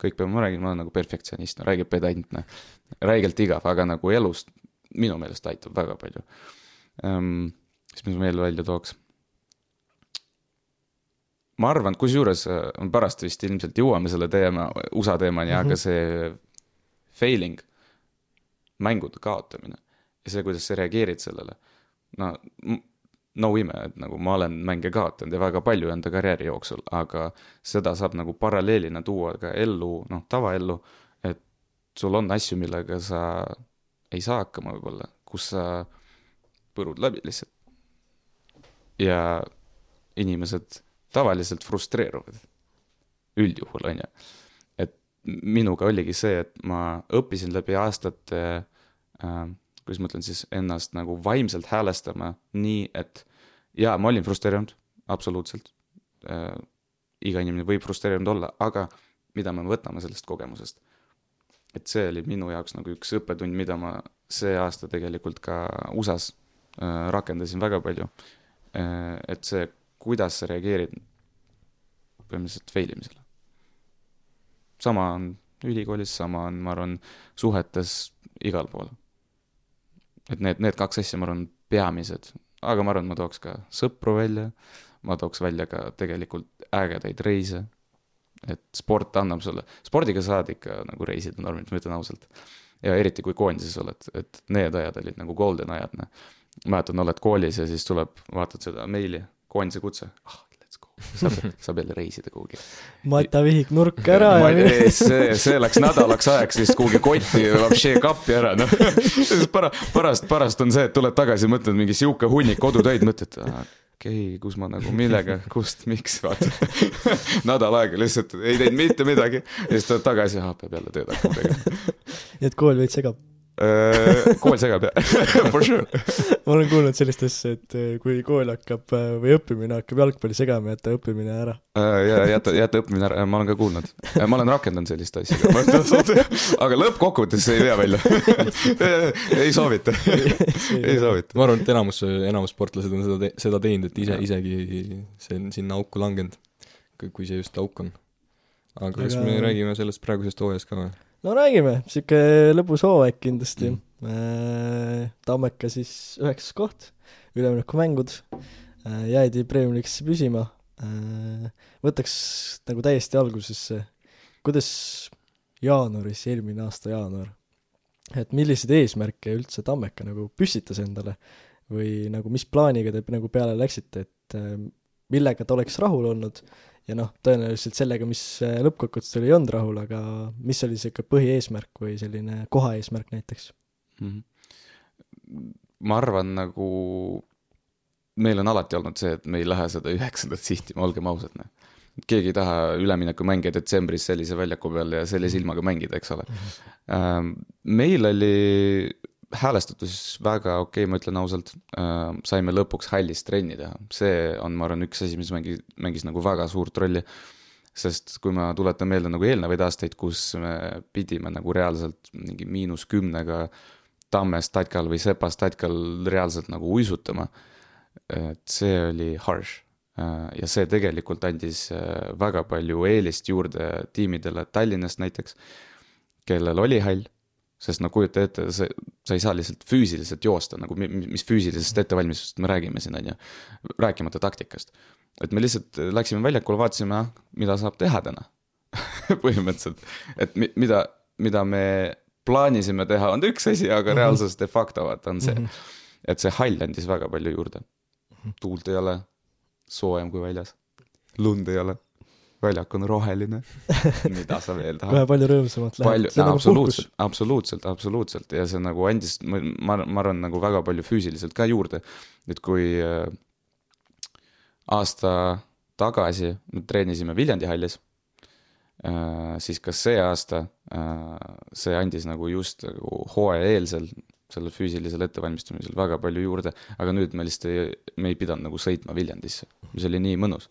kõik peab, ma räägin, ma olen nagu perfektsionist, räägib pedant, noh. räigelt igav, aga nagu elust minu meelest aitab väga palju um,. siis mis ma veel välja tooks ma arvan, kusjuures äh, pärast vist ilmselt jõuame selle teema, USA teemani mm, -hmm. aga Mhm. see failing, mängude kaotamine ja see, kuidas sa reageerid sellele. no, no ime, et nagu ma olen mänge kaotanud ja väga palju enda karjääri jooksul, aga seda saab nagu paralleelina tuua ka ellu, noh, tavaellu, et sul on asju, millega sa ei saa hakkama võib-olla, kus sa põrud läbi lihtsalt. ja inimesed tavaliselt frustreeruvad. üldjuhul, on ju. et minuga oligi see, et ma õppisin läbi aastate äh,, kuidas ma ütlen siis, ennast nagu vaimselt häälestama nii, et jaa, ma olin frustreerunud, absoluutselt äh,. iga inimene võib frustreerunud olla, aga mida me võtame sellest kogemusest. et see oli minu jaoks nagu üks õppetund, mida ma see aasta tegelikult ka USA-s äh, rakendasin väga palju äh,. et see kuidas sa reageerid põhimõtteliselt fail imisele. sama on ülikoolis, sama on, ma arvan, suhetes igal pool. Et need, need kaks asja, ma arvan, peamised, aga ma arvan, ma tooks ka sõpru välja, ma tooks välja ka tegelikult ägedaid reise, et sport annab sulle, spordiga saad ikka nagu reisida normaalselt, ma ütlen ausalt. ja eriti, kui koondises oled, et need ajad olid nagu golden ajad, noh. mäletan, oled koolis ja siis tuleb, vaatad seda meili koondise kutse. Ah,, saab, saab jälle reisida kuhugi. Mata vihik nurka ära ja ei, see, see läks nädalaks ajaks vist kuhugi kotti, vapšee kappi ära, noh. para-, pärast, pärast on see, et tuled tagasi, mõtled mingi sihuke hunnik kodutöid, mõtled, okei okay,, kus ma nagu, millega, kust, miks, vaata. nädal aega lihtsalt ei teinud mitte midagi ja siis tuled tagasi, ah, peab jälle tööd hakkama tegema. nii et kool veits segab. Kool segab jah, <laughs> for sure. ma olen kuulnud sellist asja, et eh, kui kool hakkab eh, või õppimine hakkab jalgpalli segama, jäta õppimine ära. ja jäta, jäta õppimine ära, ma olen ka kuulnud. ma olen rakendanud sellist asja. aga lõppkokkuvõttes see ei vea välja <laughs> ei soovita ei soovita. ma arvan, et enamus, enamus sportlased on seda, seda teinud, et ise, isegi see on sinna auku langenud, kui see just auk on. aga kas me räägime sellest praegusest hooajast ka või? No räägime, sihuke lõbus hooaeg kindlasti. Mm. mm.. Tammeka siis üheksas koht, üleminekumängud, jäädi Premiumi liigisse püsima. võtaks nagu täiesti algusesse, kuidas jaanuaris, eelmine aasta jaanuar, et milliseid eesmärke üldse Tammeka nagu püstitas endale? Või nagu mis plaaniga te nagu peale läksite, et äh, millega ta oleks rahul olnud ja noh, tõenäoliselt sellega, mis äh, lõppkokkuvõttes oli, ei olnud rahul, aga mis oli niisugune põhieesmärk või selline kohaeesmärk näiteks? Mhm. ma arvan, nagu meil on alati olnud see, et me ei lähe seda üheksandat sihtima, olgem ausad, noh. keegi ei taha üleminekumänge detsembris sellise väljaku peal ja sellise ilmaga mängida, eks ole. meil oli häälestatus väga okei okay,, ma ütlen ausalt. saime lõpuks hallis trenni teha, see on, ma arvan, üks asi, mis mängi-, mängis nagu väga suurt rolli. sest kui ma tuletan meelde nagu eelnevaid aastaid, kus me pidime nagu reaalselt mingi miinus kümnega Tamme statkal või Sepa statkal reaalselt nagu uisutama, et see oli harsh ja see tegelikult andis väga palju eelist juurde tiimidele Tallinnast näiteks, kellel oli hall sest no kujuta ette, sa, sa ei saa lihtsalt füüsiliselt joosta nagu, mis füüsilisest ettevalmistusest me räägime siin, on ju. rääkimata taktikast. et me lihtsalt läksime väljakule, vaatasime, ah, mida saab teha täna <laughs> põhimõtteliselt, et mi, mida, mida me plaanisime teha, on üks asi, aga mhm. reaalsus de facto vaata on see mm. -hmm. et see hall andis väga palju juurde. Mhm. tuult ei ole, soojem kui väljas, lund ei ole väljak on roheline <laughs> mida sa veel tahad? kohe palju rõõmsamalt läheb. palju, nagu absoluutselt, absoluutselt, absoluutselt ja see nagu andis, ma, ma, ma arvan, nagu väga palju füüsiliselt ka juurde. et kui äh, aasta tagasi me treenisime Viljandi hallis äh,, siis ka see aasta äh, see andis nagu just nagu hooajaeelsel sellel füüsilisel ettevalmistamisel väga palju juurde, aga nüüd me lihtsalt ei, me ei pidanud nagu sõitma Viljandisse, mis oli nii mõnus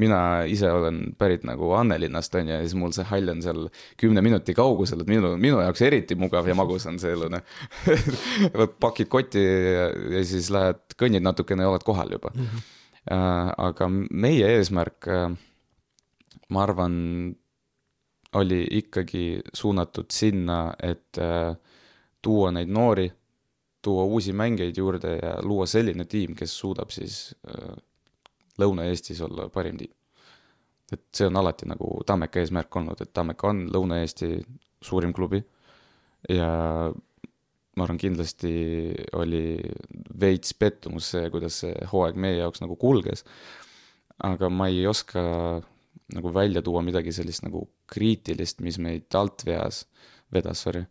mina ise olen pärit nagu Annelinnast, on ju, ja siis mul see hall on seal kümne minuti kaugusel, et minu, minu jaoks eriti mugav ja magus on see elu, noh <laughs> pakid kotti ja, ja siis lähed, kõnnid natukene ja oled kohal juba mm. -hmm. Aga meie eesmärk äh,, ma arvan, oli ikkagi suunatud sinna, et äh, tuua neid noori, tuua uusi mängijaid juurde ja luua selline tiim, kes suudab siis Lõuna-Eestis olla parim tiim. et see on alati nagu Tammeka eesmärk olnud, et Tammeka on Lõuna-Eesti suurim klubi ja ma arvan, kindlasti oli veits pettumus see, kuidas see hooaeg meie jaoks nagu kulges. aga ma ei oska nagu välja tuua midagi sellist nagu kriitilist, mis meid alt veas, vedas, sorry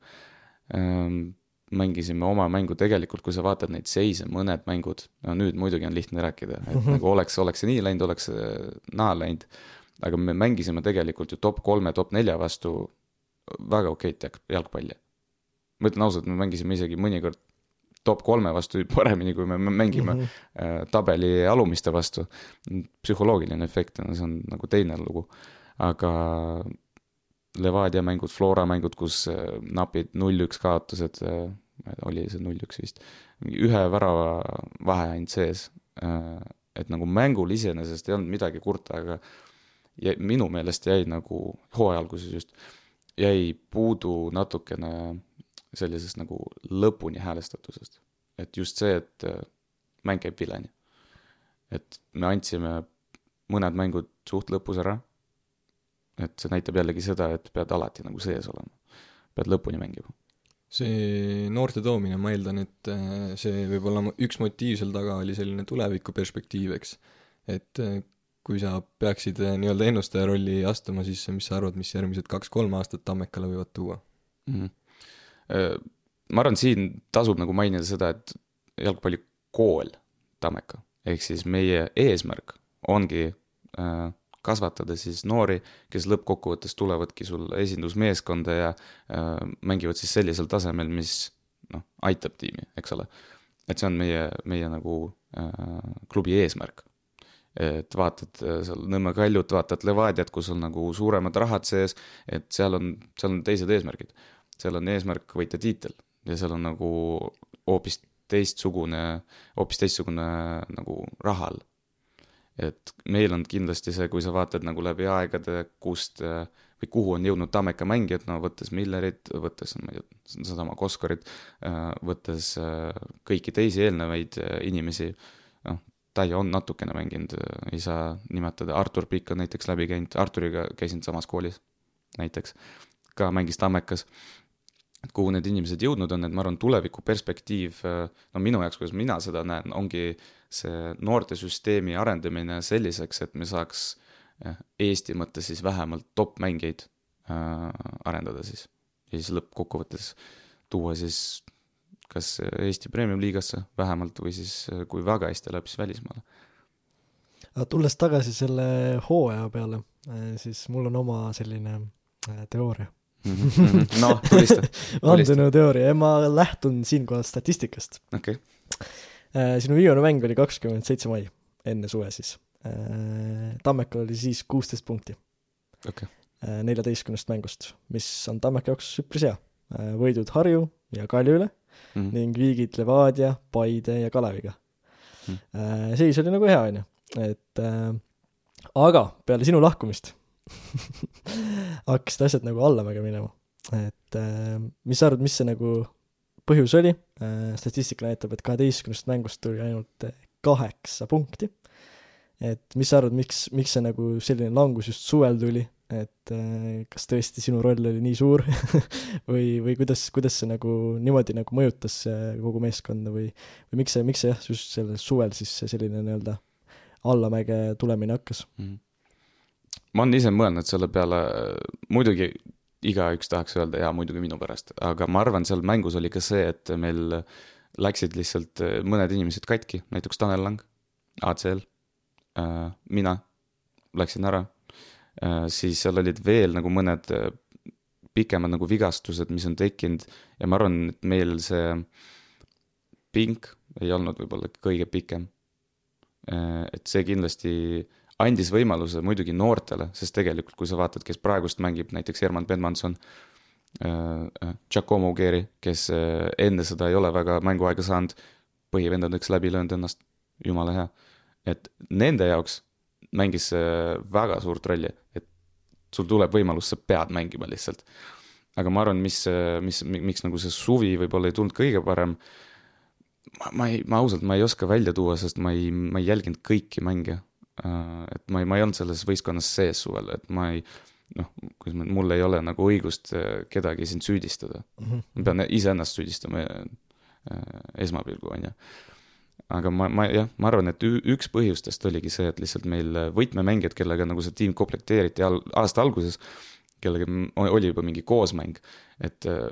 ehm, mängisime oma mängu, tegelikult kui sa vaatad neid seise, mõned mängud, no nüüd muidugi on lihtne rääkida, et mm -hmm. nagu oleks, oleks see nii läinud, oleks naa läinud. aga me mängisime tegelikult ju top kolme, top nelja vastu väga okeit jalgpalli. ma ütlen ausalt, me mängisime isegi mõnikord top kolme vastu <laughs> paremini, kui me mängime mm -hmm. tabeli alumiste vastu. psühholoogiline efekt, see on nagu teine lugu, aga Levadia mängud, Flora mängud, kus äh, napid null-üks kaotused, äh, ma ei tea, oli see null-üks vist, ühe värava vahe ainult sees. Äh, et nagu mängul iseenesest ei olnud midagi kurta, aga ja minu meelest jäi nagu hooaja alguses just, jäi puudu natukene sellisest nagu lõpuni häälestatusest. et just see, et mäng käib vileni. et me andsime mõned mängud suht lõpus ära et see näitab jällegi seda, et pead alati nagu sees olema, pead lõpuni mängima. see noorte toomine, ma eeldan, et äh, see võib olla üks motiiv seal taga oli selline tulevikuperspektiiv, eks. et äh, kui sa peaksid äh, nii-öelda ennustaja rolli astuma, siis mis sa arvad, mis järgmised kaks-kolm aastat Tammekale võivad tuua mm? -hmm. ma arvan, siin tasub nagu mainida seda, et jalgpallikool Tammeka, ehk siis meie eesmärk ongi äh, kasvatada siis noori, kes lõppkokkuvõttes tulevadki sul esindusmeeskonda ja äh, mängivad siis sellisel tasemel, mis noh, aitab tiimi, eks ole. et see on meie, meie nagu äh, klubi eesmärk. et vaatad äh, seal Nõmme Kaljut, vaatad Levadiat, kus on nagu suuremad rahad sees, et seal on, seal on teised eesmärgid. seal on eesmärk võita tiitel ja seal on nagu hoopis teistsugune, hoopis teistsugune nagu raha all et meil on kindlasti see, kui sa vaatad nagu läbi aegade, kust või kuhu on jõudnud Tammeka mängijad, no võttes Millerit, võttes, ma ei tea, sedasama Koskorit, võttes kõiki teisi eelnevaid inimesi, noh, Tai on natukene mänginud, ei saa nimetada, Artur Pikk on näiteks läbi käinud, Arturiga käisin samas koolis näiteks, ka mängis Tammekas et kuhu need inimesed jõudnud on, et ma arvan, tuleviku perspektiiv, no minu jaoks, kuidas mina seda näen, ongi see noortesüsteemi arendamine selliseks, et me saaks Eesti mõttes siis vähemalt top-mängijaid äh, arendada siis. ja siis lõppkokkuvõttes tuua siis kas Eesti Premium-liigasse vähemalt või siis kui väga hästi läheb, siis välismaale. tulles tagasi selle hooaja peale, siis mul on oma selline äh, teooria. Noh, tulista, <laughs> vandenõuteooria ja ma lähtun siinkohal statistikast. okei okay.. Äh, sinu viimane mäng oli kakskümmend seitse mai, enne suve siis. Äh, Tammekal oli siis kuusteist punkti. okei, neljateistkümnest mängust, mis on Tammeka jaoks üpris hea. võidud Harju ja Kalju üle Mhm. ning viigid Levadia, Paide ja Kaleviga Mm.. seis oli nagu hea, onju, et äh, aga peale sinu lahkumist <laughs> hakkasid asjad nagu allamäge minema. et äh, mis sa arvad, mis see nagu põhjus oli? statistika näitab, et kaheteistkümnest mängust tuli ainult äh, kaheksa punkti. et mis sa arvad, miks, miks see nagu selline langus just suvel tuli, et äh, kas tõesti sinu roll oli nii suur <laughs> või, või kuidas, kuidas see nagu niimoodi nagu mõjutas äh, kogu meeskonda või, või miks see, miks see jah, just sellel suvel siis selline nii-öelda allamäge tulemine hakkas? Mhm. Ma olen ise mõelnud selle peale, muidugi igaüks tahaks öelda jaa, muidugi minu pärast, aga ma arvan, seal mängus oli ka see, et meil läksid lihtsalt mõned inimesed katki, näiteks Tanel Lang, ACL, mina läksin ära, siis seal olid veel nagu mõned pikemad nagu vigastused, mis on tekkinud ja ma arvan, et meil see pink ei olnud võib-olla kõige pikem. et see kindlasti andis võimaluse muidugi noortele, sest tegelikult, kui sa vaatad, kes praegust mängib, näiteks Herman Bedmanson, Giacomo Geri, kes äh, enne seda ei ole väga mänguaega saanud, põhivendadeks läbi löönud ennast, jumala hea. et nende jaoks mängis see väga suurt rolli, et sul tuleb võimalus, sa pead mängima lihtsalt. aga ma arvan, mis, mis, miks nagu see suvi võib-olla ei tulnud kõige parem, ma, ma ei, ma ausalt, ma ei oska välja tuua, sest ma ei, ma ei jälginud kõiki mänge. Et ma ei, ma ei olnud selles võistkonnas sees suvel, et ma ei noh, kuidas ma, mul ei ole nagu õigust äh, kedagi siin süüdistada. ma pean iseennast süüdistama äh, esmapilgul, on ju. aga ma, ma jah, ma arvan, et üks põhjustest oligi see, et lihtsalt meil võtmemängijad, kellega nagu see tiim komplekteeriti al-, aasta alguses, kellega oli juba mingi koosmäng, et äh,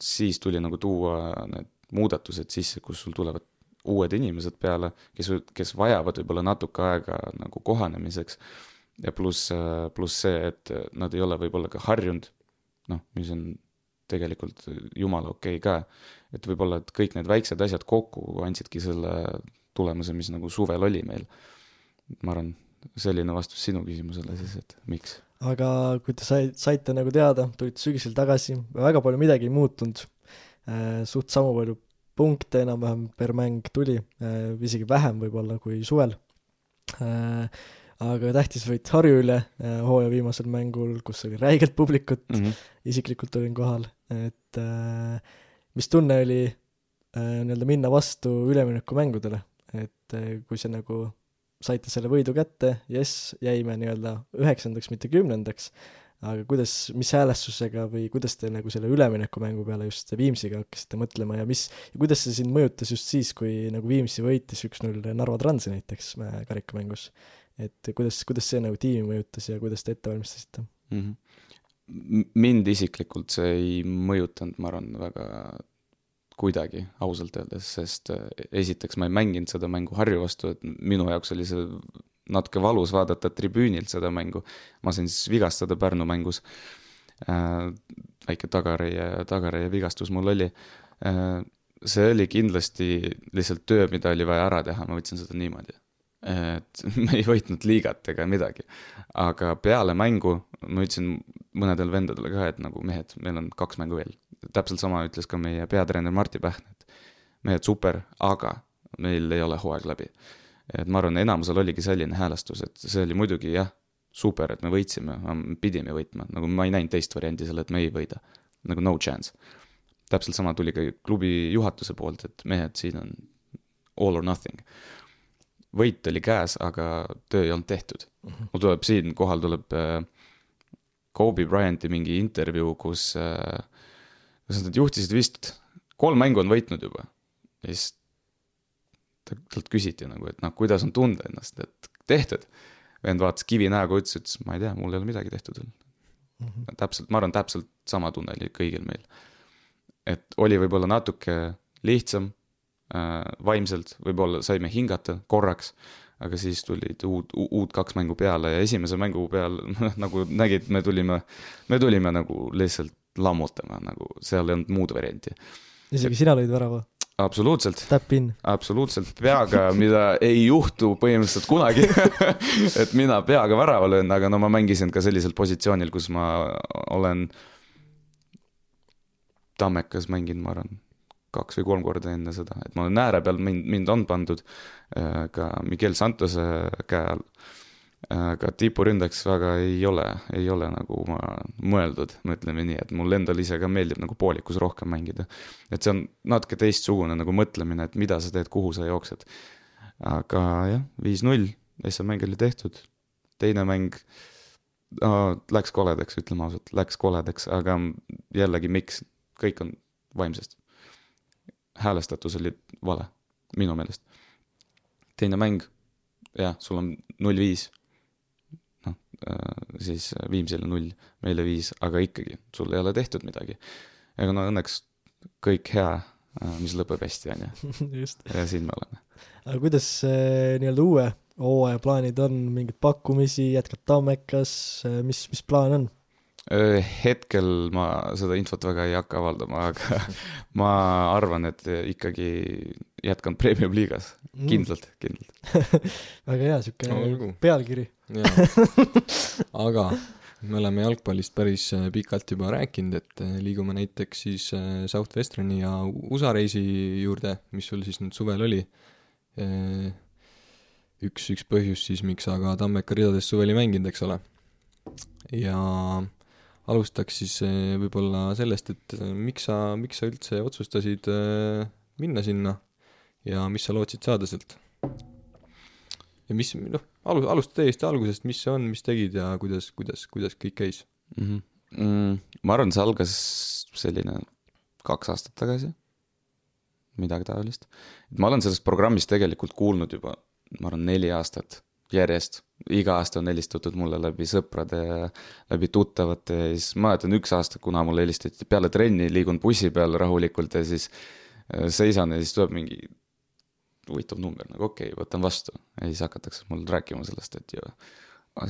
siis tuli nagu tuua need muudatused sisse, kus sul tulevad uued inimesed peale, kes, kes vajavad võib-olla natuke aega nagu kohanemiseks ja pluss, pluss see, et nad ei ole võib-olla ka harjunud, noh, mis on tegelikult jumala okei okay ka, et võib-olla, et kõik need väiksed asjad kokku andsidki selle tulemuse, mis nagu suvel oli meil. ma arvan, selline vastus sinu küsimusele siis, et miks. aga kui te sai-, saite nagu teada, tulite sügisel tagasi, väga palju midagi ei muutunud, suht sama palju punkte enam-vähem per mäng tuli, isegi vähem võib-olla kui suvel. aga tähtis võit Harju üle äh, hooaja viimasel mängul, kus oli räigelt publikut, mm. -hmm. isiklikult olin kohal, et äh, mis tunne oli äh, nii-öelda minna vastu üleminekumängudele, et äh, kui see nagu saite selle võidu kätte, jess, jäime nii-öelda üheksandaks, mitte kümnendaks, aga kuidas, mis häälestusega või kuidas te nagu selle üleminekumängu peale just Viimsiga hakkasite mõtlema ja mis, ja kuidas see sind mõjutas just siis, kui nagu Viimsi võitis üks-null Narva Transi näiteks äh, karikamängus? et kuidas, kuidas see nagu tiimi mõjutas ja kuidas te ette valmistasite? mm. -hmm. mind isiklikult see ei mõjutanud, ma arvan, väga kuidagi, ausalt öeldes, sest äh, esiteks ma ei mänginud seda mängu Harju vastu, et minu jaoks oli see natuke valus vaadata tribüünilt seda mängu. ma sain siis vigastada Pärnu mängus äh,. väike tagareie, tagareie vigastus mul oli äh,. see oli kindlasti lihtsalt töö, mida oli vaja ära teha, ma võtsin seda niimoodi et <laughs> me ei võitnud liigat ega midagi. aga peale mängu ma ütlesin mõnedele vendadele ka, et nagu mehed, meil on kaks mängu veel. täpselt sama ütles ka meie peatreener Martti Pähn, et mehed, super, aga meil ei ole hooaeg läbi. Et ma arvan, enamusel oligi selline häälestus, et see oli muidugi jah, super, et me võitsime, pidime võitma, nagu ma ei näinud teist varianti seal, et me ei võida. nagu no chance. täpselt sama tuli ka klubi juhatuse poolt, et mehed, siin on all or nothing võit oli käes, aga töö ei olnud tehtud. mul tuleb siinkohal tuleb äh, Kobe Bryanti mingi intervjuu, kus äh,, kus nad juhtisid vist, kolm mängu on võitnud juba. ja siis talt küsiti nagu, et noh, kuidas on tunda ennast, et tehtud. vend vaatas kivi näoga, ütles, ütles ma ei tea, mul ei ole midagi tehtud veel. täpselt, ma arvan, täpselt sama tunne oli kõigil meil. et oli võib-olla natuke lihtsam äh, vaimselt, võib-olla saime hingata korraks, aga siis tulid uud, uud kaks mängu peale ja esimese mängu peal <laughs> nagu nägid, me tulime, me tulime nagu lihtsalt lammutama, nagu seal ei olnud muud varianti. isegi sina lõid värava? absoluutselt, absoluutselt peaga, mida ei juhtu põhimõtteliselt kunagi. <laughs> et mina peaga värava löön, aga no ma mängisin ka sellisel positsioonil, kus ma olen Tammekas mänginud, ma arvan, kaks või kolm korda enne seda, et ma olen ääre peal, mind, mind on pandud äh, ka Miguel Santose käe all. Aga tipuründeks väga ei ole, ei ole nagu ma mõeldud, ütleme nii, et mul endal ise ka meeldib nagu poolikus rohkem mängida. et see on natuke teistsugune nagu mõtlemine, et mida sa teed, kuhu sa jooksed. aga jah, viis-null, SM mäng oli tehtud, teine mäng no, läks koledaks, ütleme ausalt, läks koledaks, aga jällegi, miks, kõik on vaimsest. häälestatus oli vale, minu meelest. teine mäng, jah, sul on null viis. noh, siis Viimsile null, meile viis, aga ikkagi, sul ei ole tehtud midagi. ega no õnneks kõik hea, mis lõpeb hästi, on ju, <laughs> just. ja siin me oleme. aga kuidas äh, nii-öelda uue hooaja plaanid on, mingeid pakkumisi, jätkad Tammekas, mis, mis plaan on? hetkel ma seda infot väga ei hakka avaldama, <laughs> aga ma arvan, et ikkagi jätkan Premium liigas, kindlalt, kindlalt. <laughs> väga hea, No sihuke olgu. pealkiri. <laughs> aga me oleme jalgpallist päris äh, pikalt juba rääkinud, et äh, liigume näiteks siis äh, Southwesterni ja USA reisi juurde, mis sul siis nüüd suvel oli. üks, üks põhjus siis, miks sa ka Tammeka ridades suvel ei mänginud, eks ole. ja alustaks siis võib-olla sellest, et miks sa, miks sa üldse otsustasid minna sinna ja mis sa lootsid saada sealt? ja mis, noh, alu-, alusta täiesti algusest, mis see on, mis tegid ja kuidas, kuidas, kuidas kõik käis? mm. -hmm. Mm, ma arvan, see algas selline kaks aastat tagasi, midagi taolist. ma olen sellest programmist tegelikult kuulnud juba, ma arvan, neli aastat järjest. iga aasta on helistatud mulle läbi sõprade ja läbi tuttavate ja siis ma mäletan üks aasta, kuna mulle helistati peale trenni, liigun bussi peal rahulikult ja siis äh, seisan ja siis tuleb mingi huvitav number, nagu okei okay,, võtan vastu ja siis hakatakse mul rääkima sellest, et ju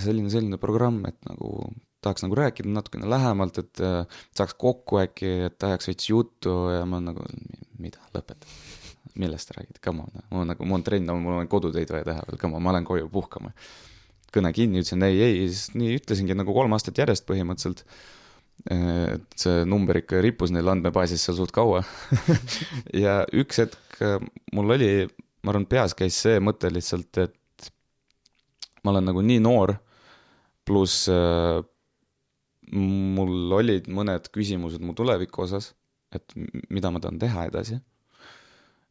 selline, selline programm, et nagu tahaks nagu rääkida natukene lähemalt, et äh, saaks kokku äkki, et ajaks veits juttu ja ma nagu, mida, lõpeta. millest sa räägid, come on, mul on nagu, mul on trenn, mul on kodutöid vaja teha veel, come on, ma lähen koju puhkama. kõne kinni, ütlesin ei, ei, siis nii ütlesingi nagu kolm aastat järjest põhimõtteliselt. et see number ikka rippus neil andmebaasis seal suht kaua. <laughs> ja üks hetk äh, mul oli, ma arvan, peas käis see mõte lihtsalt, et ma olen nagu nii noor, pluss äh, mul olid mõned küsimused mu tuleviku osas, et mida ma tahan teha edasi.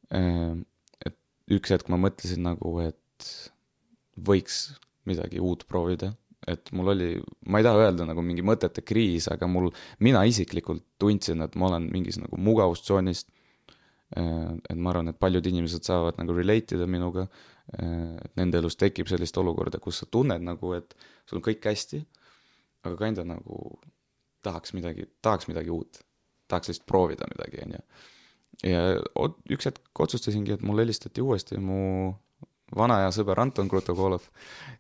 et üks hetk ma mõtlesin nagu, et võiks midagi uut proovida, et mul oli, ma ei taha öelda nagu mingi mõtete kriis, aga mul, mina isiklikult tundsin, et ma olen mingis nagu mugavustsoonis. Et ma arvan, et paljud inimesed saavad nagu relate ida minuga. et nende elus tekib sellist olukorda, kus sa tunned nagu, et sul on kõik hästi, aga kinda nagu tahaks midagi, tahaks midagi uut, tahaks lihtsalt proovida midagi, onju. ja ot- üks hetk otsustasingi, et mulle helistati uuesti mu vana hea sõber Anton Krutokolov,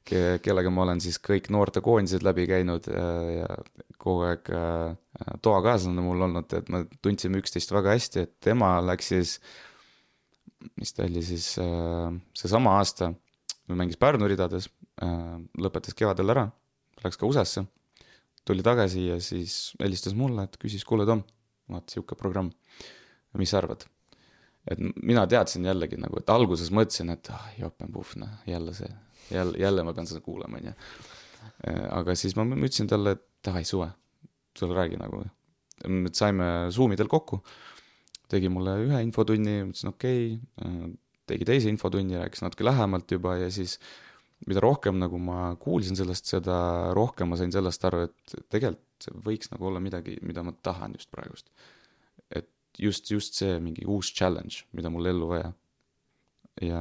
kellega ma olen siis kõik noortekoondised läbi käinud ja, ja kogu aeg äh, toakaaslane mul olnud, et me tundsime üksteist väga hästi, et tema läks siis, mis ta oli siis äh,, seesama aasta, mängis Pärnu ridades äh,, lõpetas kevadel ära, läks ka USA-sse, tuli tagasi ja siis helistas mulle, et küsis, kuule Tom, vaata sihuke programm, mis sa arvad? Et mina teadsin jällegi nagu, et alguses mõtlesin, et ah jopenpuhv, noh jälle see, jälle, jälle ma pean seda kuulama, onju. aga siis ma ütlesin talle, et davai suve, tule räägi nagu. saime Zoom idel kokku, tegi mulle ühe infotunni, ütlesin okei okay,, tegi teise infotunni, rääkis natuke lähemalt juba ja siis mida rohkem nagu ma kuulsin sellest, seda rohkem ma sain sellest aru, et tegelikult võiks nagu olla midagi, mida ma tahan just praegust. just, just see mingi uus challenge, mida mul ellu vaja. ja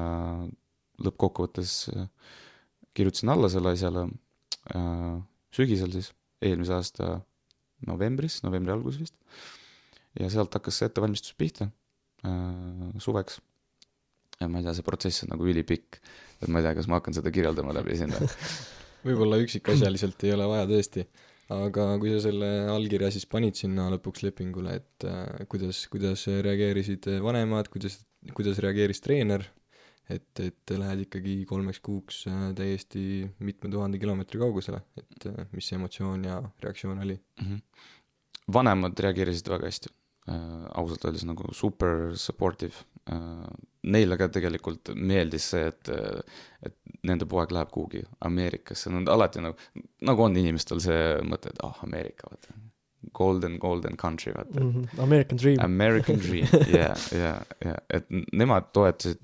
lõppkokkuvõttes äh, kirjutasin alla selle asjale äh, sügisel siis, eelmise aasta novembris, novembri alguses vist. ja sealt hakkas see ettevalmistus pihta äh, suveks. ja ma ei tea, see protsess on nagu ülipikk, et ma ei tea, kas ma hakkan seda kirjeldama läbi sinna. <laughs> võib-olla üksikasjaliselt ei ole vaja tõesti, aga kui sa selle allkirja siis panid sinna lõpuks lepingule, et äh, kuidas, kuidas reageerisid vanemad, kuidas, kuidas reageeris treener, et, et lähed ikkagi kolmeks kuuks äh, täiesti mitme tuhande kilomeetri kaugusele, et äh, mis see emotsioon ja reaktsioon oli mm? -hmm. vanemad reageerisid väga hästi äh,, ausalt öeldes nagu super supportive. Neile ka tegelikult meeldis see, et, et nende poeg läheb kuhugi Ameerikasse, nad alati nagu, nagu on inimestel see mõte, et ah oh,, Ameerika, vaata. Golden, golden country, vaata mm. -hmm. American dream. American dream, ja, ja, ja, et nemad toetasid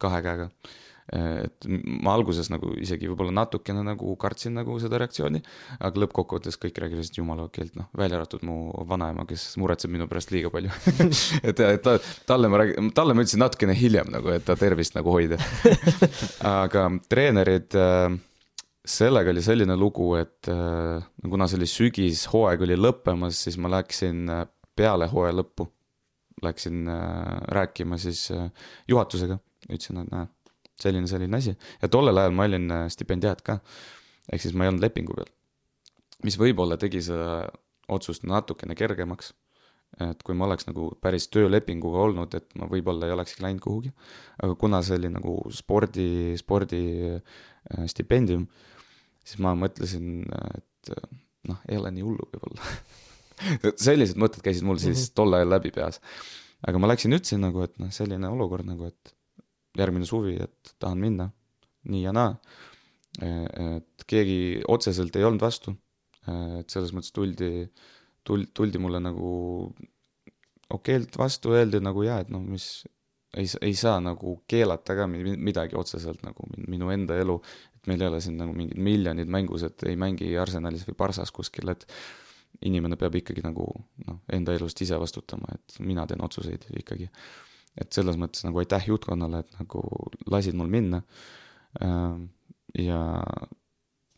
kahe käega äh, et ma alguses nagu isegi võib-olla natukene nagu kartsin nagu seda reaktsiooni, aga lõppkokkuvõttes kõik rääkisid jumala keelt, noh, välja arvatud mu vanaema, kes muretseb minu pärast liiga palju <laughs> et, et ta, talle ma räägin, talle ma ütlesin natukene hiljem nagu, et ta tervist nagu hoida. Aga treenerid äh, sellega oli selline lugu, et äh, kuna see oli sügis, hooaeg oli lõppemas, siis ma läksin äh, peale hooaja lõppu, läksin rääkima siis juhatusega, ütlesin, et näe selline, selline asi ja tollel ajal ma olin äh, stipendiaat ka. ehk siis ma ei olnud lepingu peal. mis võib-olla tegi seda otsust natukene kergemaks. et kui ma oleks nagu päris töölepinguga olnud, et ma võib-olla ei olekski läinud kuhugi. aga kuna see oli nagu spordi, spordi äh, stipendium, siis ma mõtlesin, et äh, noh, ei ole nii hullu võib-olla <laughs> sellised mõtted käisid mul siis mhm. tol ajal läbi peas. aga ma läksin, ütlesin nagu, et noh, selline olukord nagu, et järgmine suvi, et tahan minna nii ja naa. et keegi otseselt ei olnud vastu. et selles mõttes tuldi, tul-, tuldi mulle nagu okeilt vastu, öeldi nagu jaa, et noh, mis ei, ei saa nagu keelata ka midagi otseselt nagu minu enda elu, et meil ei ole siin nagu mingid miljonid mängus, et ei mängi Arsenalis või Barssas kuskil, et inimene peab ikkagi nagu noh, enda elust ise vastutama, et mina teen otsuseid ikkagi et selles mõttes nagu aitäh juhtkonnale, et nagu lasid mul minna. Ähm, ja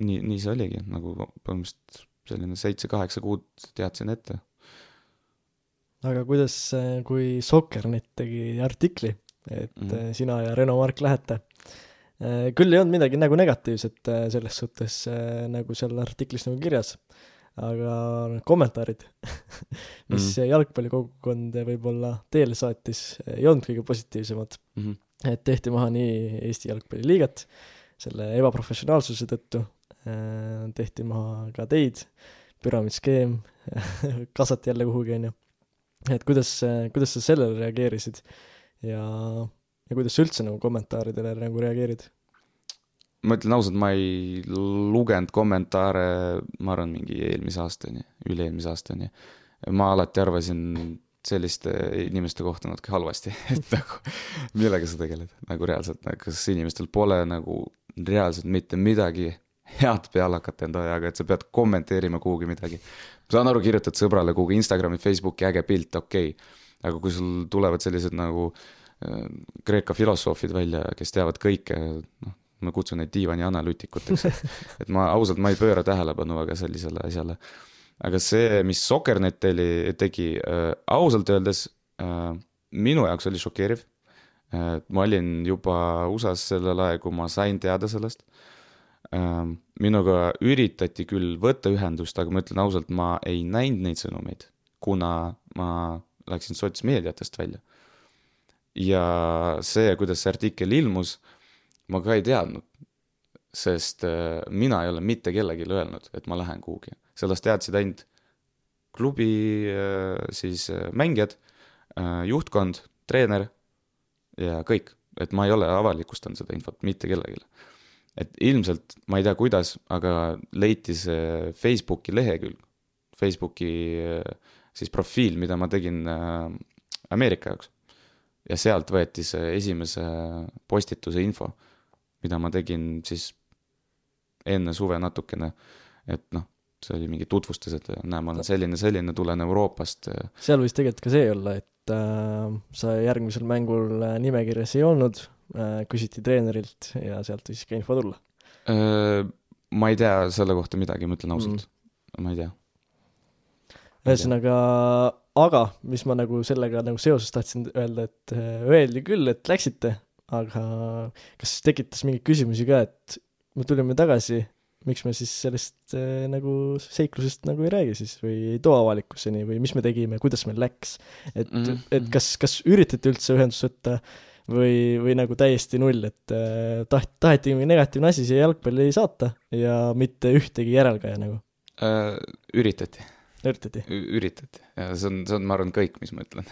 nii, nii see oligi, nagu põhimõtteliselt selline seitse-kaheksa kuud teadsin ette. aga kuidas, kui Soccernet tegi artikli, et mm -hmm. sina ja Reno Mark lähete, äh, küll ei olnud midagi nagu negatiivset äh, selles suhtes, nagu seal artiklis nagu kirjas aga need kommentaarid <laughs> mis mm. jalgpallikogukond võib-olla teele saatis, ei olnud kõige positiivsemad mm. -hmm. et tehti maha nii Eesti Jalgpalliliigat selle ebaprofessionaalsuse tõttu äh,, tehti maha ka teid, püramiidskeem <laughs> kasvati jälle kuhugi, on ju. et kuidas, kuidas sa sellele reageerisid ja, ja kuidas sa üldse nagu kommentaaridele nagu reageerid? Ma ütlen ausalt, ma ei lugenud kommentaare, ma arvan, mingi eelmise aastani, üle-eelmise aastani. ma alati arvasin selliste inimeste kohta natuke halvasti, <laughs> et nagu millega sa tegeled, nagu reaalselt, kas inimestel pole nagu reaalselt mitte midagi head peale hakata enda ajaga, et sa pead kommenteerima kuhugi midagi. saan aru, kirjutad sõbrale kuhugi Instagrami, Facebooki äge pilt, okei okay., aga kui sul tulevad sellised nagu äh, Kreeka filosoofid välja, kes teavad kõike, noh, ma kutsun neid diivanianalüütikuteks, <laughs> et ma ausalt, ma ei pööra tähelepanu väga sellisele asjale. aga see, mis Sokernet tegi, tegi äh, ausalt öeldes äh, minu jaoks oli šokeeriv äh,. ma olin juba USA-s sellel ajal, kui ma sain teada sellest äh,. minuga üritati küll võtta ühendust, aga ma ütlen ausalt, ma ei näinud neid sõnumeid, kuna ma läksin sotsmeediatest välja. ja see, kuidas see artikkel ilmus ma ka ei teadnud, sest äh, mina ei ole mitte kellelegi öelnud, et ma lähen kuhugi. sellest teadsid ainult klubi äh, siis äh, mängijad, juhtkond, treener ja kõik. et ma ei ole avalikustanud seda infot mitte kellelegi. et ilmselt, ma ei tea, kuidas, aga leiti see Facebooki lehekülg, Facebooki siis profiil, mida ma tegin Ameerika jaoks. ja sealt võeti see esimese postituse info mida ma tegin siis enne suve natukene, et noh, see oli mingi tutvustus, et näe, ma olen selline, selline, tulen Euroopast. seal võis tegelikult ka see olla, et äh, sa järgmisel mängul äh, nimekirjas ei olnud äh,, küsiti treenerilt ja sealt võis ka info tulla äh,? ma ei tea selle kohta midagi, ma ütlen ausalt mm., ma ei tea. ühesõnaga, aga mis ma nagu sellega nagu seoses tahtsin öelda, et äh, öeldi küll, et läksite, aga kas tekitas mingeid küsimusi ka, et me tulime tagasi, miks me siis sellest äh, nagu seiklusest nagu ei räägi siis või ei too avalikkuseni või mis me tegime, kuidas meil läks. et mm, -hmm. et kas, kas üritati üldse ühendust võtta või, või nagu täiesti null, et äh, taht-, taheti mingi negatiivne asi siia jalgpalli saata ja mitte ühtegi järelkäija nagu äh,? Üritati üritati? üritati ja see on, see on, ma arvan, kõik, mis ma ütlen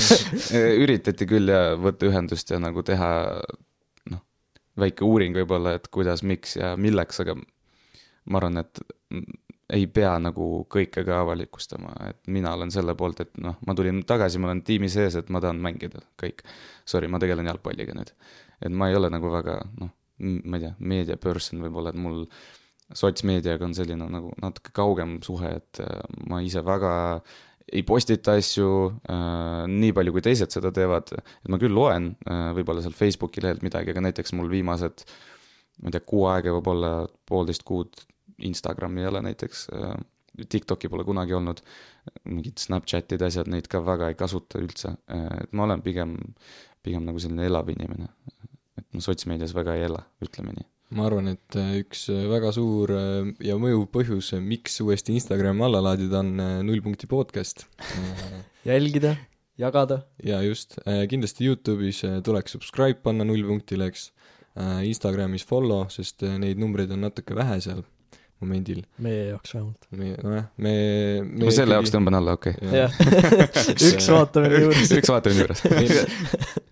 <laughs> üritati küll ja võtta ühendust ja nagu teha noh, väike uuring võib-olla, et kuidas, miks ja milleks, aga ma arvan, et ei pea nagu kõike ka avalikustama, et mina olen selle poolt, et noh, ma tulin tagasi, ma olen tiimi sees, et ma tahan mängida, kõik. Sorry, ma tegelen jalgpalliga nüüd. et ma ei ole nagu väga noh, ma ei tea, meedia person võib-olla, et mul sotsmeediaga on selline nagu natuke kaugem suhe, et äh, ma ise väga ei postita asju äh, nii palju, kui teised seda teevad, et ma küll loen äh, võib-olla seal Facebooki lehelt midagi, aga näiteks mul viimased, ma ei tea, kuu aega, võib-olla poolteist kuud Instagrami ei ole näiteks äh,, TikTok'i pole kunagi olnud, mingid Snapchatid, asjad, neid ka väga ei kasuta üldse. Äh,, et ma olen pigem, pigem nagu selline elav inimene. et ma sotsmeedias väga ei ela, ütleme nii ma arvan, et äh, üks äh, väga suur äh, ja mõjuv põhjus, miks uuesti Instagrami alla laadida, on null punkti podcast <laughs> jälgida, jagada. ja just, kindlasti Youtube'is tuleks subscribe panna null punktile, eks. Instagramis follow, sest neid numbreid on natuke vähe seal momendil. meie jaoks vähemalt. meie, nojah, me, me ma selle jaoks tõmban alla, okei okay.. <laughs> üks vaatamine juures üks vaatamine juures meie,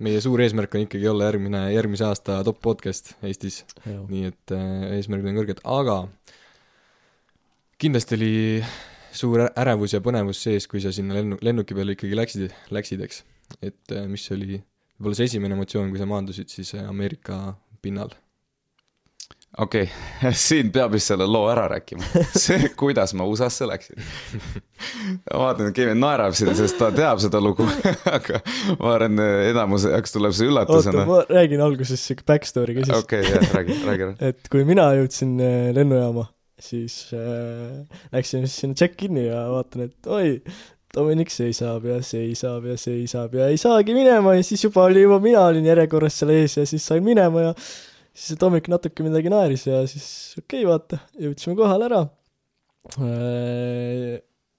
meie suur eesmärk on ikkagi olla järgmine, järgmise aasta top podcast Eestis. nii et äh, eesmärgid on kõrged, aga kindlasti oli suur ärevus ja põnevus sees, kui sa sinna lennu, lennuki peale ikkagi läksid, läksid, eks. et äh, mis oli võib-olla see esimene emotsioon, kui sa maandusid siis äh, Ameerika pinnal okei okay. <laughs> siin peab vist selle loo ära rääkima. <laughs> see, kuidas ma USA-sse läksin. ma vaatan, et Kevin naerab siin, sest ta teab seda lugu <laughs> aga ma arvan, enamuse jaoks tuleb see üllatusena. oota, ma räägin alguses siuke back story ka siis. okei okay,, jah, räägi, räägi ära. et kui mina jõudsin äh, lennujaama, siis äh, läksin siis sinna check-in'i ja vaatan, et oi, Dominic seisab ja seisab ja seisab ja ei saagi minema ja siis juba oli, juba mina olin järjekorras seal ees ja siis sain minema ja siis see Tomik natuke midagi naeris ja siis okei okay,, vaata, jõudsime kohale ära. Äh,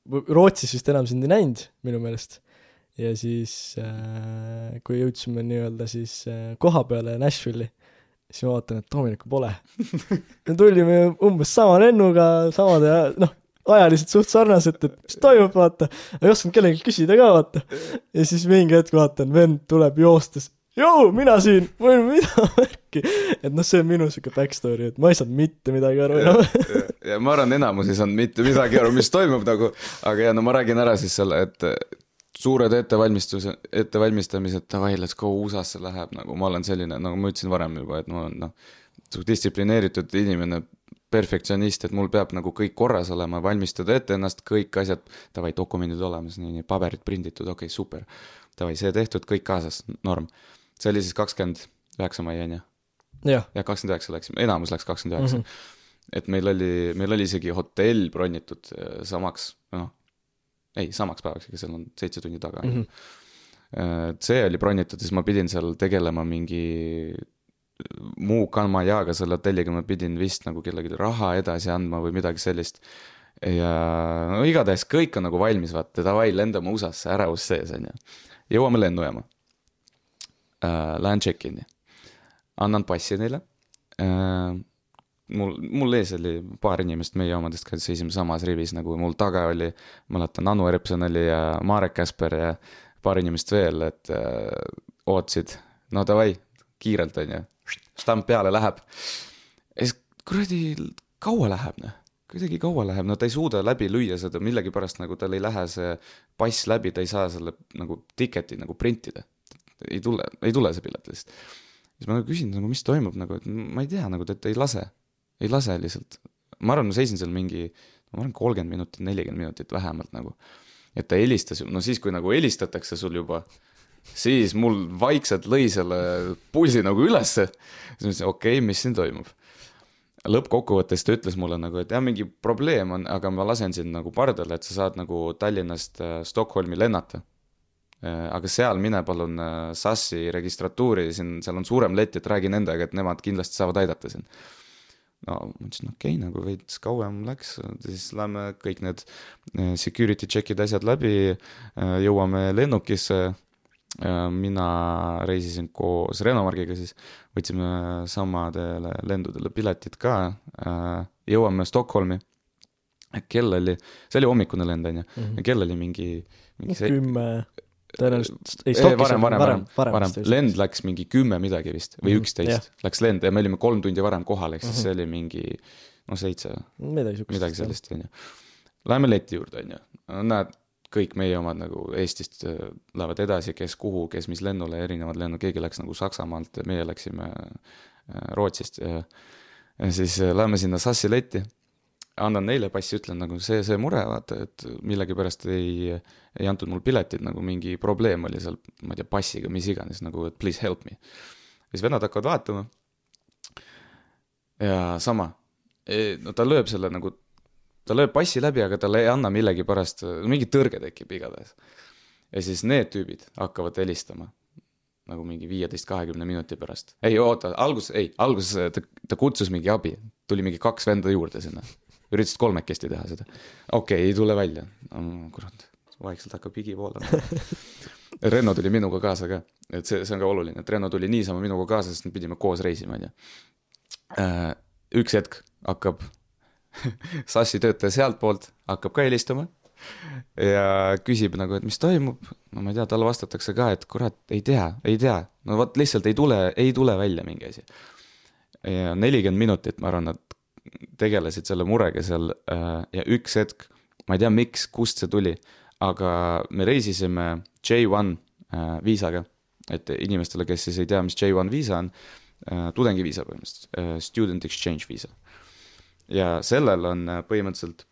Rootsis vist enam sind ei näinud, minu meelest. ja siis, äh, kui jõudsime nii-öelda siis äh, koha peale Nashville'i, siis ma vaatan, et Dominikku pole. <laughs> me tulime umbes sama lennuga, samade, noh, ajaliselt suht sarnaselt, et mis toimub, vaata. ei osanud kellelgi küsida ka, vaata. ja siis mingi hetk vaatan, vend tuleb joostes joo, mina siin, olin mida värki. et noh, see on minu sihuke back story, et ma ei saanud mitte midagi aru. Enam ja, ja ma arvan, enamus ei saanud mitte midagi aru, mis toimub nagu, aga ja no ma räägin ära siis selle, et suured ettevalmistuse, ettevalmistamised, davai, let's go, USA-sse läheb, nagu ma olen selline, nagu ma ütlesin varem juba, et ma olen noh, distsiplineeritud inimene, perfektsionist, et mul peab nagu kõik korras olema, valmistada ette ennast, kõik asjad, davai, dokumendid olemas, nii, nii, paberid prinditud, okei okay,, super. davai, see tehtud, kõik kaasas, norm see oli siis kakskümmend üheksa mai, on ju? jah, kakskümmend üheksa läksime, enamus läks kakskümmend üheksa. Mhm. et meil oli, meil oli isegi hotell bronnitud äh, samaks, noh, ei, samaks päevaks, ega seal on seitse tundi taga mm. -hmm. see oli bronnitud, siis ma pidin seal tegelema mingi muu kamajaga selle hotelliga, ma pidin vist nagu kellelegi raha edasi andma või midagi sellist. ja no igatahes kõik on nagu valmis, vaata, davai, lendame USA-sse, ärevus sees, on ju. jõuame lennujaama äh,, lähen check-in'i, annan passi neile. Äh,. mul, mul ees oli paar inimest meie omadest, kes seisime samas rivis nagu mul taga oli, mäletan, Anu Erpson oli ja Marek Käsper ja paar inimest veel, et äh, ootasid, no davai, kiirelt on ju, štamp peale läheb. ja siis kuradi, kaua läheb noh. Kuidagi kaua läheb, no ta ei suuda läbi lüüa seda millegipärast nagu tal ei lähe see pass läbi, ta ei saa selle nagu ticket'i nagu printida ei tule, ei tule see pilet lihtsalt. siis ma nagu küsin nagu, mis toimub nagu, et ma ei tea nagu, et ei lase, ei lase lihtsalt. ma arvan, ma seisin seal mingi, ma arvan, kolmkümmend minutit, nelikümmend minutit vähemalt nagu. et ta helistas, no siis, kui nagu helistatakse sul juba, siis mul vaikselt lõi selle pulsi nagu ülesse. siis ma mõtlesin, okei okay,, mis siin toimub lõppkokkuvõttes ta ütles mulle nagu, et jah, mingi probleem on, aga ma lasen sind nagu pardale, et sa saad nagu Tallinnast äh, Stockholmi lennata. Äh, aga seal mine palun äh, SAS-i registratuuri, siin, seal on suurem lett, et räägi nendega, et nemad kindlasti saavad aidata sind. no ma ütlesin, okei okay,, nagu veits kauem läks, siis lähme kõik need eh, security check'id, asjad läbi, jõuame lennukisse. mina reisisin koos Renomargiga siis, võtsime samadele lendudele piletid ka. jõuame Stockholmi. kell oli, see oli hommikune lend on ju -hmm. kell oli mingi, mingi see... kümme tõenäoliselt ei, varem, varem, varem, varem, varem., lend läks mingi kümme midagi vist või mhm, üksteist mm -hmm. läks lend ja me olime kolm tundi varem kohal, ehk siis mm -hmm. see oli mingi noh, seitse. midagi siukest. midagi sellist, on ju. Läheme leti juurde, on ju, näed, kõik meie omad nagu Eestist äh, lähevad edasi, kes kuhu, kes mis lennule, erinevad lennud, keegi läks nagu Saksamaalt ja meie läksime äh, Rootsist ja ja siis äh, läheme sinna Sassi letti annan neile passi, ütlen nagu see, see mure, vaata, et millegipärast ei, ei antud mul piletit, nagu mingi probleem oli seal, ma ei tea, passiga, mis iganes, nagu et please help me. siis vennad hakkavad vaatama. ja sama, e, no ta lööb selle nagu, ta lööb passi läbi, aga talle ei anna millegipärast, mingi tõrge tekib igatahes. ja siis need tüübid hakkavad helistama nagu mingi viieteist, kahekümne minuti pärast. ei oota, alguses, ei, alguses ta, ta kutsus mingi abi, tuli mingi kaks venda juurde sinna üritasid kolmekesti teha seda. okei okay,, ei tule välja no,. kurat, vaikselt hakkab higi voolama <laughs> Renno tuli minuga kaasa ka, et see, see on ka oluline, et Renno tuli niisama minuga kaasa, sest me pidime koos reisima, on ju. Äh, üks hetk hakkab <laughs> Sassi töötaja sealtpoolt hakkab ka helistama ja küsib nagu, et mis toimub. no ma ei tea, talle vastatakse ka, et kurat, ei tea, ei tea, no vot lihtsalt ei tule, ei tule välja mingi asi. ja nelikümmend minutit, ma arvan, nad tegelesid selle murega seal äh, ja üks hetk, ma ei tea, miks, kust see tuli, aga me reisisime J1 äh, viisaga, et inimestele, kes siis ei tea, mis J1 viisa on, äh, tudengiviisa põhimõtteliselt, student exchange viisa. ja sellel on põhimõtteliselt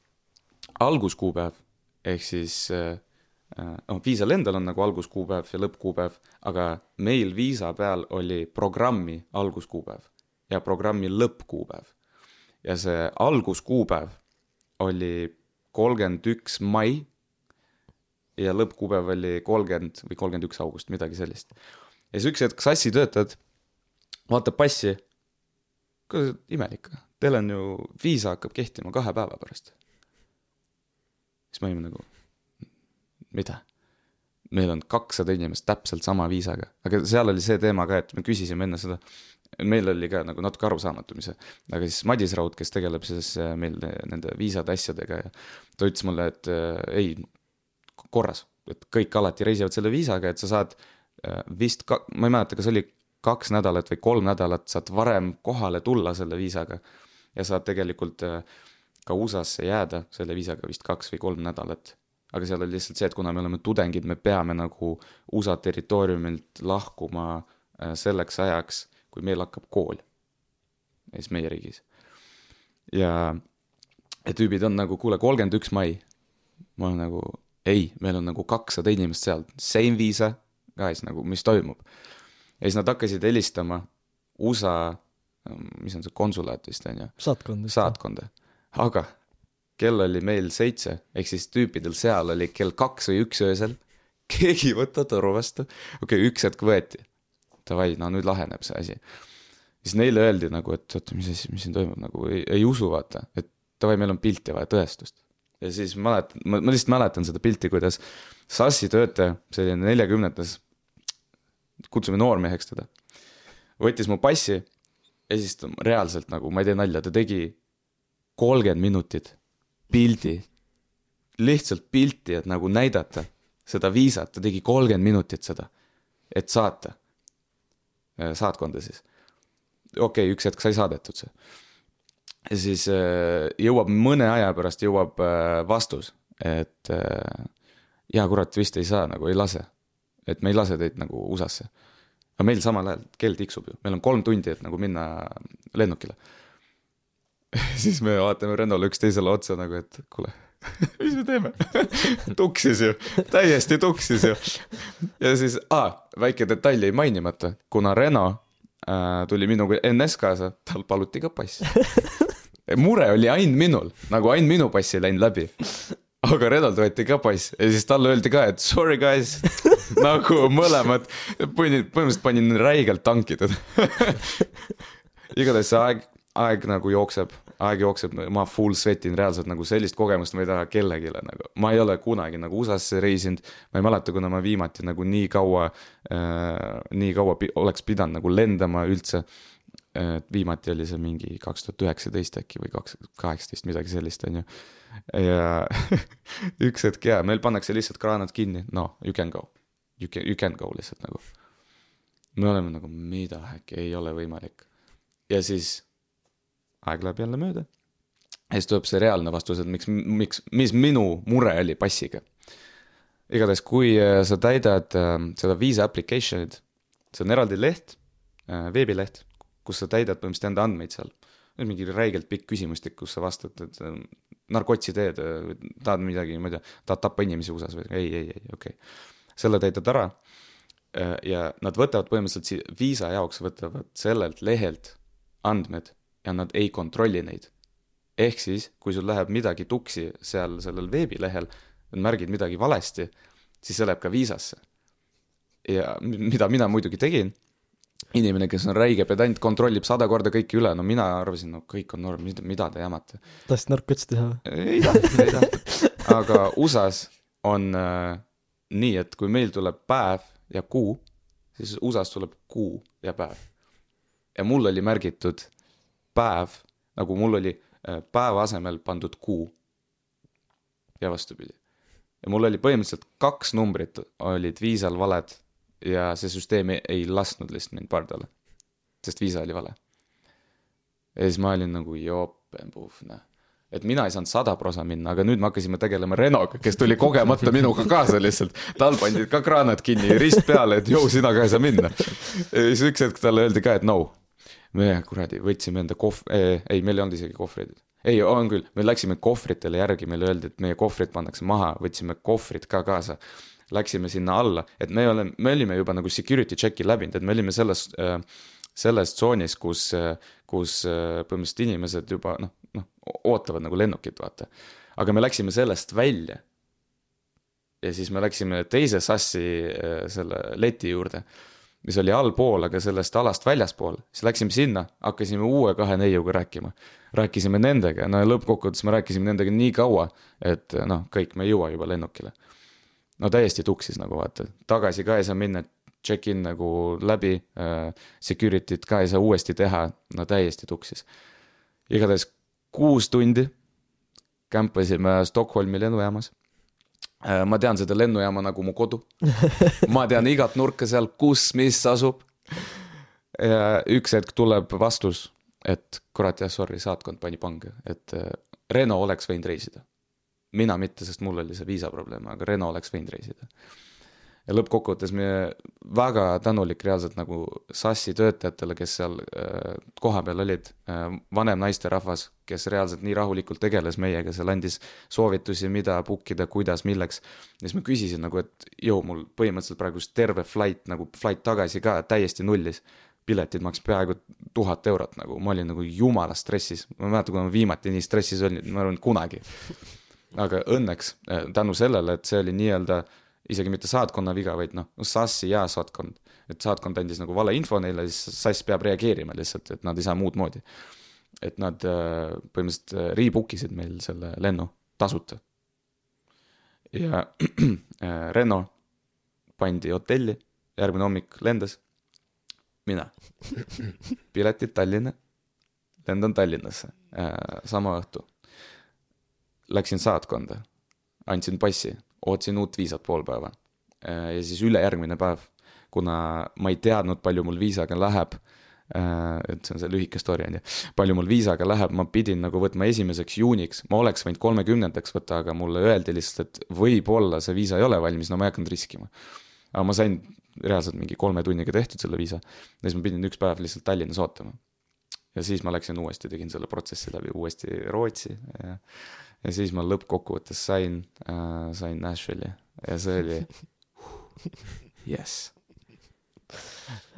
alguskuupäev, ehk siis noh, viisal endal on nagu alguskuupäev ja lõppkuupäev, aga meil viisa peal oli programmi alguskuupäev ja programmi lõppkuupäev ja see alguskuupäev oli kolmkümmend üks mai ja lõppkuupäev oli kolmkümmend või kolmkümmend üks august, midagi sellist. ja siis üks hetk sassi töötajad vaatab passi, kuule, imelik, teil on ju, viisa hakkab kehtima kahe päeva pärast. siis me olime nagu, mida? Meil on kakssada inimest täpselt sama viisaga, aga seal oli see teema ka, et me küsisime enne seda, meil oli ka nagu natuke arusaamatu, mis see, aga siis Madis Raud, kes tegeleb siis äh, meil nende viisade asjadega ja ta ütles mulle, et äh, ei, korras, et kõik alati reisivad selle viisaga, et sa saad äh, vist ka, ma ei mäleta, kas oli kaks nädalat või kolm nädalat saad varem kohale tulla selle viisaga ja saad tegelikult äh, ka USA-sse jääda selle viisaga vist kaks või kolm nädalat. Aga seal oli lihtsalt see, et kuna me oleme tudengid, me peame nagu USA territooriumilt lahkuma äh, selleks ajaks kui meil hakkab kool. siis meie riigis. ja, ja tüübid on nagu, kuule, kolmkümmend üks mai. ma olen nagu, ei, meil on nagu kakssada inimest seal, same viisa, guys, nagu mis toimub. ja siis nad hakkasid helistama USA, mis on see konsulaat vist on ju? saatkonda. saatkonda, aga kell oli meil seitse, ehk siis tüüpidel seal oli kell kaks või üks öösel. keegi ei võta toru vastu, okei okay,, üks hetk võeti davai, no nüüd laheneb see asi. siis neile öeldi nagu, et oota, mis asi, mis siin toimub, nagu ei, ei usu, vaata, et davai, meil on pilti vaja, tõestust. ja siis mäletan, ma, lihtsalt mäletan seda pilti, kuidas Sassi töötaja, selline neljakümnetes, kutsume noormeheks teda, võttis mu passi ja siis ta reaalselt nagu, ma ei tee nalja, ta tegi kolmkümmend minutit pildi, lihtsalt pilti, et nagu näidata seda viisat, ta tegi kolmkümmend minutit seda, et saata Äh, saatkonda siis. okei okay,, üks hetk sai saadetud see. siis äh, jõuab mõne aja pärast jõuab äh, vastus, et jaa, kurat, vist ei saa, nagu ei lase. et me ei lase teid nagu USA-sse. aga meil samal ajal kell tiksub ju, meil on kolm tundi, et nagu minna lennukile <laughs> siis me vaatame Rennole üksteisele otsa nagu, et kuule <laughs> mis me teeme <laughs> tuksis ju, täiesti tuksis ju. ja siis ah,, väike detail jäi mainimata, kuna Reno äh, tuli minuga NS kaasa, tal paluti ka passi. mure oli ainult minul, nagu ainult minu pass ei läinud läbi. aga Renolt võeti ka pass ja siis talle öeldi ka, et sorry guys nagu mõlemad, põhimõtteliselt panin räigelt tanki teda igatahes see aeg aeg nagu jookseb, aeg jookseb, ma full sweat in reaalselt nagu sellist kogemust ma ei taha kellelegi nagu, ma ei ole kunagi nagu USA-sse reisinud. ma ei mäleta, kuna ma viimati nagu nii kaua äh,, nii kaua pi oleks pidanud nagu lendama üldse. et viimati oli see mingi kaks tuhat üheksateist äkki või kaks, kaheksateist, midagi sellist, on ju. ja <laughs> üks hetk jaa, meil pannakse lihtsalt kraanad kinni, no you can go. You can, you can go lihtsalt nagu. me oleme nagu, mida äkki ei ole võimalik. ja siis aeg läheb jälle mööda. ja siis tuleb see reaalne vastus, et miks, miks, mis minu mure oli passiga. igatahes, kui äh, sa täidad äh, seda viisa application'it, see on eraldi leht, äh, veebileht, kus sa täidad põhimõtteliselt enda andmeid seal. mingi räigelt pikk küsimustik, kus sa vastad, et narkotsi teed, tahad midagi, ma ei tea, tahad tappa inimesi USA-s või ei, ei, ei, okei okay.. selle täidad ära ja nad võtavad põhimõtteliselt viisa jaoks võtavad sellelt lehelt andmed ja nad ei kontrolli neid. ehk siis, kui sul läheb midagi tuksi seal sellel veebilehel, märgid midagi valesti, siis see läheb ka viisasse. ja mida mina muidugi tegin, inimene, kes on räige pedant, kontrollib sada korda kõike üle, no mina arvasin, no kõik on norm, mida, te jamate. tahtsid narkotsi teha või? ei tahtnud, ei tahtnud. aga USA-s on äh, nii, et kui meil tuleb päev ja kuu, siis USA-s tuleb kuu ja päev. ja mul oli märgitud päev, nagu mul oli äh, päeva asemel pandud kuu. ja vastupidi. ja mul oli põhimõtteliselt kaks numbrit olid viisal valed ja see süsteem ei, lasknud lihtsalt mind pardale. sest viisa oli vale. ja siis ma olin nagu jopenpuhv, noh et mina ei saanud sada prosa minna, aga nüüd me hakkasime tegelema Renoga, kes tuli kogemata minuga kaasa lihtsalt. tal pandi ka kraanad kinni, rist peale, et jõu, sina ka ei saa minna. ja siis üks hetk talle öeldi ka, et no me kuradi võtsime enda kohv- eh,, ei, meil ei olnud isegi kohvreid. ei, on küll, me läksime kohvritele järgi, meile öeldi, et meie kohvrid pannakse maha, võtsime kohvrid ka kaasa. Läksime sinna alla, et me oleme, me olime juba nagu security check'i läbinud, et me olime selles äh, selles tsoonis, kus, kus põhimõtteliselt inimesed juba noh, noh, ootavad nagu lennukit, vaata. aga me läksime sellest välja. ja siis me läksime teise sassi selle leti juurde mis oli allpool, aga sellest alast väljaspool, siis läksime sinna, hakkasime uue kahe neiuga rääkima. rääkisime nendega, no ja lõppkokkuvõttes me rääkisime nendega nii kaua, et noh, kõik, me ei jõua juba lennukile. no täiesti tuksis nagu vaata, tagasi ka ei saa minna, check-in nagu läbi äh,, security't ka ei saa uuesti teha, no täiesti tuksis. igatahes kuus tundi kämpasime Stockholmi lennujaamas ma tean seda lennujaama nagu mu kodu. <laughs> ma tean igat nurka seal, kus, mis asub. ja üks hetk tuleb vastus, et kurat jah, sorry, saatkond pani pange, et äh, Renault oleks võinud reisida. mina mitte, sest mul oli see viisaprobleem, aga Renault oleks võinud reisida ja lõppkokkuvõttes me väga tänulik reaalselt nagu SAS-i töötajatele, kes seal äh, kohapeal olid, äh, vanem naisterahvas, kes reaalselt nii rahulikult tegeles meiega, seal andis soovitusi, mida book ida, kuidas, milleks. ja siis ma küsisin nagu, et jõu, mul põhimõtteliselt praegu terve flight nagu flight tagasi ka täiesti nullis. piletid maksid peaaegu tuhat eurot nagu, ma olin nagu jumala stressis, ma ei mäleta, kui ma viimati nii stressis olin, ma arvan, kunagi. aga õnneks äh, tänu sellele, et see oli nii-öelda isegi mitte saatkonna viga, vaid noh, SAS-i ja saatkond. et saatkond andis nagu valeinfo neile, siis SAS peab reageerima lihtsalt, et nad ei saa muud moodi. et nad äh, põhimõtteliselt äh, rebook isid meil selle lennu tasuta. ja <clears throat> äh, Renault pandi hotelli, järgmine hommik lendas, mina, piletid Tallinna, lendan Tallinnasse sama õhtu. Läksin saatkonda, andsin passi ootasin uut viisat pool päeva. Äh, ja siis ülejärgmine päev, kuna ma ei teadnud, palju mul viisaga läheb, äh, et see on see lühike story on ju, palju mul viisaga läheb, ma pidin nagu võtma esimeseks juuniks, ma oleks võinud kolmekümnendaks võtta, aga mulle öeldi lihtsalt, et võib-olla see viisa ei ole valmis, no ma ei hakanud riskima. aga ma sain reaalselt mingi kolme tunniga tehtud selle viisa ja siis ma pidin üks päev lihtsalt Tallinnas ootama. ja siis ma läksin uuesti, tegin selle protsessi läbi uuesti Rootsi ja ja siis ma lõppkokkuvõttes sain äh,, sain Nashville'i ja see oli <laughs> jess.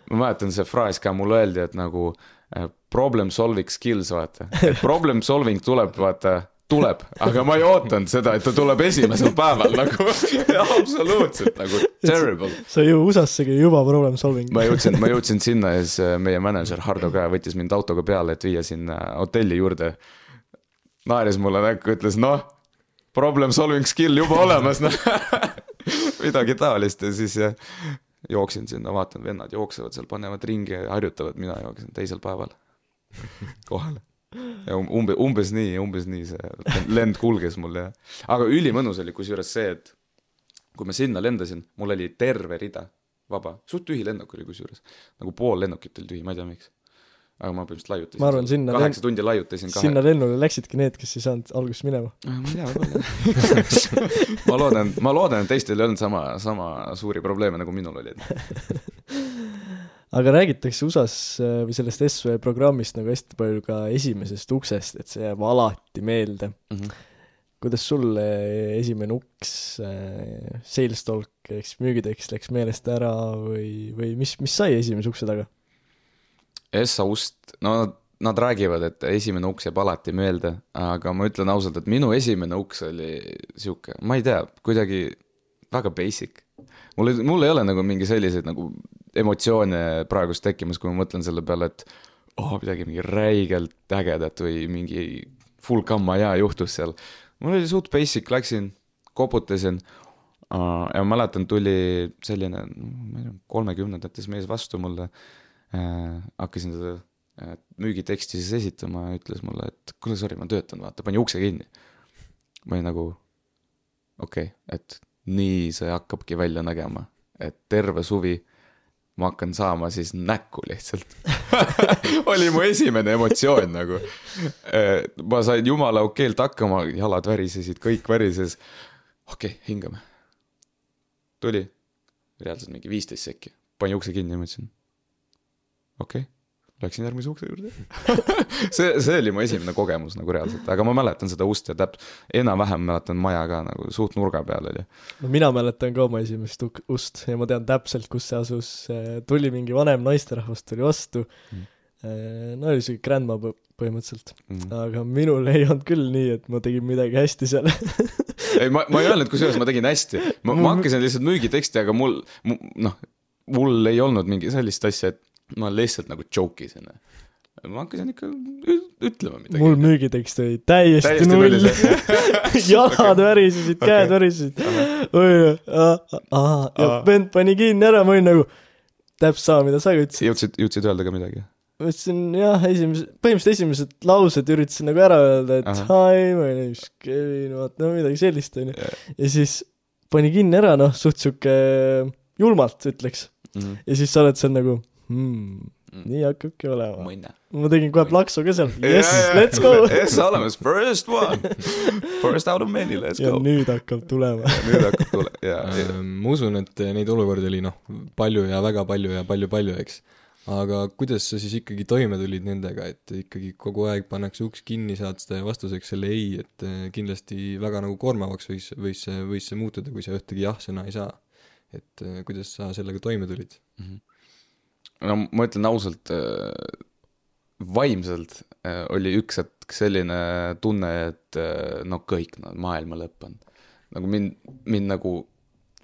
ma mäletan, see fraas ka mulle öeldi, et nagu äh, problem solving skills, vaata, <laughs> problem solving tuleb, vaata, tuleb, aga ma ei ootanud seda, et ta tuleb esimesel päeval nagu, <laughs> absoluutselt nagu terrible. sa ju USA-ssegi juba problem solving. ma jõudsin, ma jõudsin sinna ja siis äh, meie mänedžer Hardo ka võttis mind autoga peale, et viia sinna hotelli juurde. Naeris mulle näkku, ütles noh, problem solving skill juba olemas, noh. <laughs> midagi taolist ja siis äh, jooksin sinna, vaatan, vennad jooksevad seal, panevad ringi ja harjutavad, mina jooksin teisel päeval <laughs> kohale. ja um- umbe-, umbes nii, umbes nii see lend kulges mul ja, aga ülimõnus oli kusjuures see, et kui ma sinna lendasin, mul oli terve rida vaba, suht tühi lennuk oli kusjuures, nagu pool lennukit oli tühi, ma ei tea, miks. Aga ma põhimõtteliselt laiutasin. Ma arvan, sinna kaheksa tundi laiutasin kahe. sinna lennule läksidki need, kes ei saanud alguses minema. ma ei tea, võib-olla. <laughs> ma loodan, ma loodan, et teistel ei olnud sama, sama suuri probleeme, nagu minul oli. <laughs> aga räägitakse USA-s äh, või sellest SV programmist nagu hästi palju ka esimesest uksest, et see jääb alati meelde. kuidas sul äh, esimene uks, sales talk ehk siis müügitekst läks meelest ära või, või mis, mis sai esimese ukse taga? Essa ust, no nad, räägivad, et esimene uks jääb alati meelde, aga ma ütlen ausalt, et minu esimene uks oli sihuke, ma ei tea, kuidagi väga basic. mul ei, mul ei ole nagu mingi selliseid nagu emotsioone praegust tekkimas, kui ma mõtlen selle peale, et oh, midagi mingi räigelt ägedat või mingi full gamma hea juhtus seal. mul oli suht basic, läksin, koputasin ja ma mäletan, tuli selline, ma ei tea, kolmekümnendates mees vastu mulle. Hakkasin seda äh, müügiteksti siis esitama ja ütles mulle, et kuule, sorry, ma töötan, vaata, pani ukse kinni. ma olin nagu okei okay,, et nii see hakkabki välja nägema, et terve suvi ma hakkan saama siis näkku lihtsalt <laughs> oli mu esimene emotsioon nagu. ma sain jumala okeilt hakkama, jalad värisesid, kõik värises. okei okay,, hingame. tuli, reaalselt mingi viisteist sekki, pani ukse kinni ja mõtlesin, okei okay., läksin järgmise ukse juurde <laughs> see, see oli mu esimene kogemus nagu reaalselt, aga ma mäletan seda ust ja täp-, enam-vähem mäletan maja ka nagu suht nurga peal oli. no mina mäletan ka oma esimest ust ja ma tean täpselt, kus see asus, tuli mingi vanem naisterahvas tuli vastu Mm. mm., no oli siuke grandma põ- põhimõtteliselt, Mm. aga minul ei olnud küll nii, et ma tegin midagi hästi seal <laughs> ei, ma, ma ei öelnud, kusjuures ma tegin hästi, ma, ma hakkasin lihtsalt müügiteksti, aga mul, noh, mul ei olnud mingi sellist asja, et ma lihtsalt nagu joke isin. ma hakkasin ikka ütlema midagi. mul müügitekst oli täiesti, Täiesti null <laughs> jalad värisesid, Okei. käed värisesid. ja vend pani kinni ära, ma olin nagu täpselt sama, mida sa ka ütlesid. jõudsid, jõudsid öelda ka midagi? ma ütlesin jah, esimese, põhimõtteliselt esimesed laused üritasin nagu ära öelda, et hi, my name is Kevin, vaata no midagi sellist onju. ja siis pani kinni ära, noh, suht sihuke julmalt ütleks. ja siis sa oled seal nagu hmm,, nii hakkabki olema. ma tegin kohe plaksu ka seal, yes, let's go. <laughs> Yes, olemas, first one. First out of many, let's ja go. nüüd hakkab tulema. nüüd hakkab tule-, <laughs> ja, ja Ähm, ma usun, et neid olukordi oli noh, palju ja väga palju ja palju-palju, eks. aga kuidas sa siis ikkagi toime tulid nendega, et ikkagi kogu aeg pannakse uks kinni, saad seda vastuseks selle ei, et eh, kindlasti väga nagu koormavaks võis, võis see, võis see muutuda, kui sa ühtegi jah-sõna ei saa. et eh, kuidas sa sellega toime tulid? No ma ütlen ausalt, vaimselt äh, oli üks hetk selline tunne, et äh, no kõik, no maailma lõpp on. nagu mind, mind nagu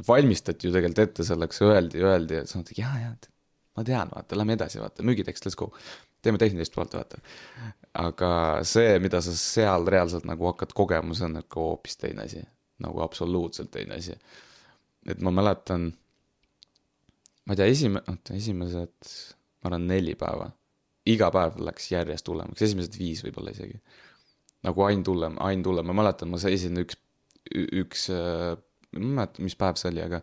valmistati ju tegelikult ette selleks, öeldi, öeldi, et sa mõtled, jaa, jaa, ma tean, vaata, lähme edasi, vaata, müügitekst, let's go. teeme tehnilist poolt, vaata. aga see, mida sa seal reaalselt nagu hakkad kogema, see on nagu hoopis teine asi. nagu absoluutselt teine asi. et ma mäletan, ma ei tea, esime-, oota, esimesed, ma arvan, neli päeva. iga päev läks järjest hullemaks, esimesed viis võib-olla isegi. nagu ain hullem, ain hullem, ma mäletan, ma seisin üks, üks, ma ei mäleta, mis päev see oli, aga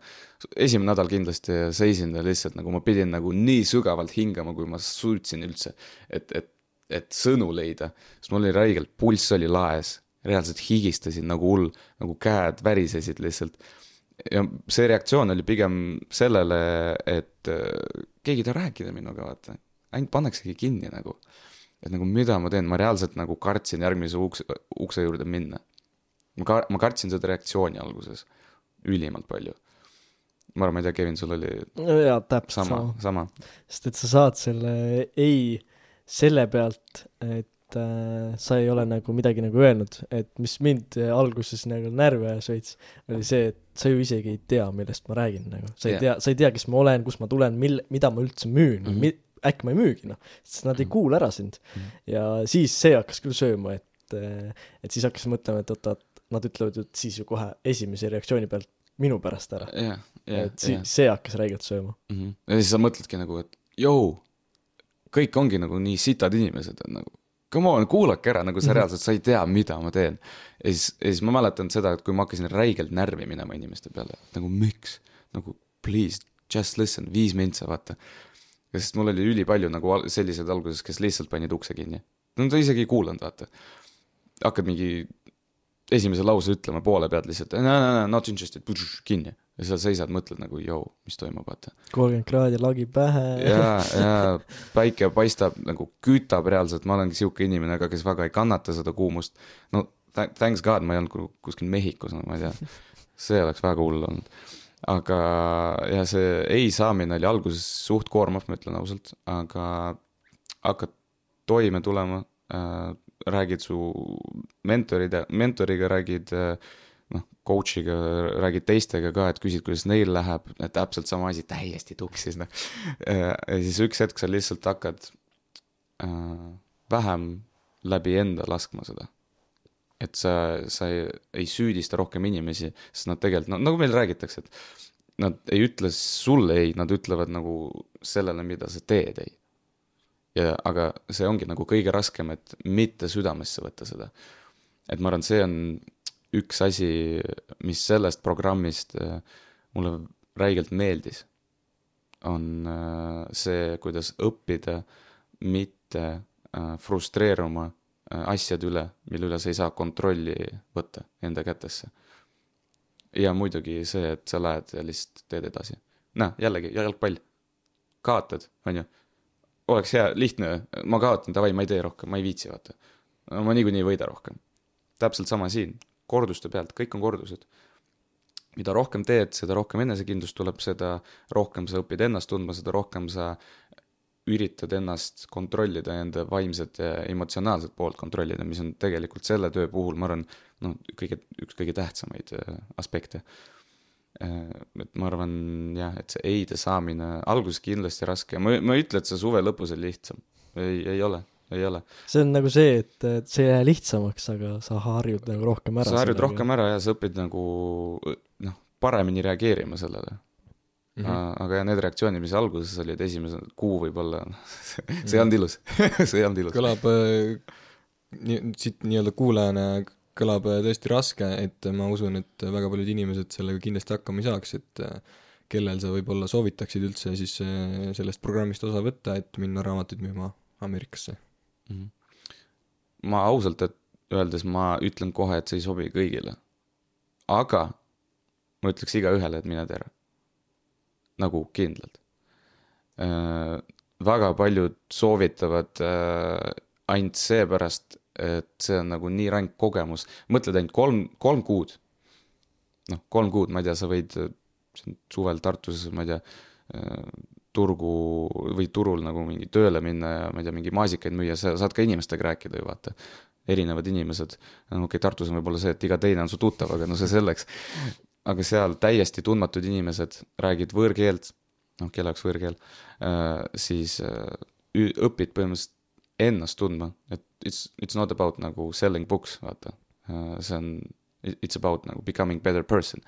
esimene nädal kindlasti seisin lihtsalt nagu ma pidin nagu nii sügavalt hingama, kui ma suutsin üldse, et, et, et sõnu leida, sest mul oli räigelt, pulss oli laes, reaalselt higistasin nagu hull, nagu käed värisesid lihtsalt ja see reaktsioon oli pigem sellele, et äh, keegi ei taha rääkida minuga, vaata. ainult pannaksegi kinni nagu. et nagu mida ma teen, ma reaalselt nagu kartsin järgmise ukse, ukse juurde minna. ma ka-, ma kartsin seda reaktsiooni alguses ülimalt palju. ma arvan, ma ei tea, Kevin, sul oli jaa, täpselt sama sama,. sama. sest et sa saad selle ei selle pealt, et et äh, sa ei ole nagu midagi nagu öelnud, et mis mind äh, alguses nagu närvi ajas veits, oli see, et sa ju isegi ei tea, millest ma räägin nagu. sa ei Jah. tea, sa ei tea, kes ma olen, kust ma tulen, mil-, mida ma üldse müün mm. -hmm. äkki ma ei müügi, noh. sest nad ei Mhm. kuula ära sind Mhm. ja siis see hakkas küll sööma, et, äh, et siis hakkas mõtlema, et oot-oot, nad ütlevad ju siis ju kohe esimese reaktsiooni pealt minu pärast ära. jah, jah, et si- jah. see hakkas räigelt sööma. Mhm. ja siis sa mõtledki nagu, et jõu, kõik ongi nagu nii sitad inimesed, et nagu come on, kuulake ära, nagu sa Mhm. reaalselt, sa ei tea, mida ma teen. ja siis, ja siis ma mäletan seda, et kui ma hakkasin räigelt närvi minema inimeste peale, nagu miks, nagu please, just listen, viis mintsa, vaata. ja sest mul oli ülipalju nagu selliseid alguses, kes lihtsalt panid ukse kinni. no ta isegi ei kuulanud, vaata. hakkad mingi esimese lause ütlema poole pealt lihtsalt, not interested, kinni. ja seal seisad, mõtled nagu, jõu, mis toimub, vaata kolmkümmend kraadi lagi pähe ja, ja päike paistab nagu kütab reaalselt, ma olengi sihuke inimene ka, kes väga ei kannata seda kuumust. no th- thanks god ma ei olnud ku- kuskil Mehhikos, no ma ei tea, see oleks väga hull olnud. aga ja see ei saamine oli alguses suht koormav, ma ütlen ausalt, aga hakkad toime tulema äh,, räägid su mentoride, mentoriga räägid äh, noh, coach'iga räägid teistega ka, et küsid, kuidas neil läheb, täpselt sama asi, täiesti tuksis, noh. ja siis üks hetk sa lihtsalt hakkad äh, vähem läbi enda laskma seda. et sa, sa ei, ei süüdista rohkem inimesi, sest nad tegelikult, no nagu meil räägitakse, et nad ei ütle sulle ei, nad ütlevad nagu sellele, mida sa teed ei. Ja aga see ongi nagu kõige raskem, et mitte südamesse võtta seda. et ma arvan, see on üks asi, mis sellest programmist äh, mulle räigelt meeldis, on äh, see, kuidas õppida mitte äh, frustreeruma asjade üle, mille üle sa ei saa kontrolli võtta enda kätesse. ja muidugi see, et sa lähed ja lihtsalt teed edasi. noh, jällegi jalgpall, kaotad, on ju, oleks hea, lihtne, ma kaotan, davai, ma ei tee rohkem, ma ei viitsi, vaata. ma niikuinii ei võida rohkem. täpselt sama siin, korduste pealt, kõik on kordused mida rohkem teed, seda rohkem enesekindlust tuleb, seda rohkem sa õpid ennast tundma, seda rohkem sa üritad ennast kontrollida, enda vaimset ja emotsionaalset poolt kontrollida, mis on tegelikult selle töö puhul, ma arvan, noh, kõige, üks kõige tähtsamaid äh, aspekte. Et ma arvan jah, et see ei-de saamine alguses kindlasti raske, ma, ma ei ütle, et see suve lõpus oli lihtsam. ei, ei ole, ei ole. see on nagu see, et et see ei jää lihtsamaks, aga sa harjud nagu rohkem ära. sa harjud rohkem ära ja sa õpid nagu noh, paremini reageerima sellele. Mhm. Mm. aga jah, need reaktsioonid, mis alguses olid, esimese kuu võib-olla, <laughs> see ei olnud ilus see ei olnud ilus. kõlab äh, nii, siit nii-öelda kuulajana kõlab äh, tõesti raske, et ma usun, et väga paljud inimesed sellega kindlasti hakkama ei saaks, et äh, kellel sa võib-olla soovitaksid üldse siis äh, sellest programmist osa võtta, et minna raamatuid müüma Ameerikasse? Mhm. ma ausalt et öeldes ma ütlen kohe, et see ei sobi kõigile. aga ma ütleks igaühele, et mine tee ära. nagu kindlalt äh,. väga paljud soovitavad äh, ainult seepärast, et see on nagu nii ränk kogemus, mõtled ainult kolm, kolm kuud. noh, kolm kuud, ma ei tea, sa võid äh, suvel Tartus, ma ei tea äh, turgu või turul nagu mingi tööle minna ja ma ei tea, mingi maasikaid müüa, sa saad ka inimestega rääkida ju vaata. erinevad inimesed, no okei okay,, Tartus on võib-olla see, et iga teine on su tuttav, aga no see selleks. aga seal täiesti tundmatud inimesed, räägid võõrkeelt, noh, kelle jaoks võõrkeel äh,, siis õpid põhimõtteliselt ennast tundma, et it's, it's not about nagu selling books, vaata äh,. see on, it's about nagu becoming better person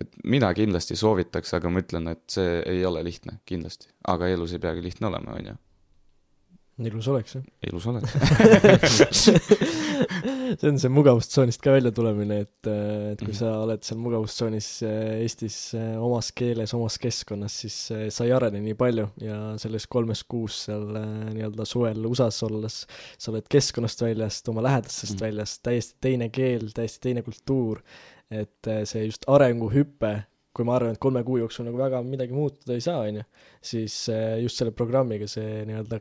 et mina kindlasti soovitaks, aga ma ütlen, et see ei ole lihtne, kindlasti. aga elus ei peagi lihtne olema, on ju. ilus oleks jah. elus oleks. <laughs> see on see mugavustsoonist ka välja tulemine, et, et kui Mhm. sa oled seal mugavustsoonis äh, Eestis äh, omas keeles, omas keskkonnas, siis äh, sa ei arene nii palju ja selles kolmes kuus seal äh, nii-öelda suvel USA-s olles sa oled keskkonnast väljast, oma lähedastest mm. väljast, täiesti teine keel, täiesti teine kultuur, et äh, see just arenguhüpe, kui ma arvan, et kolme kuu jooksul nagu väga midagi muutuda ei saa, on ju, siis äh, just selle programmiga see nii-öelda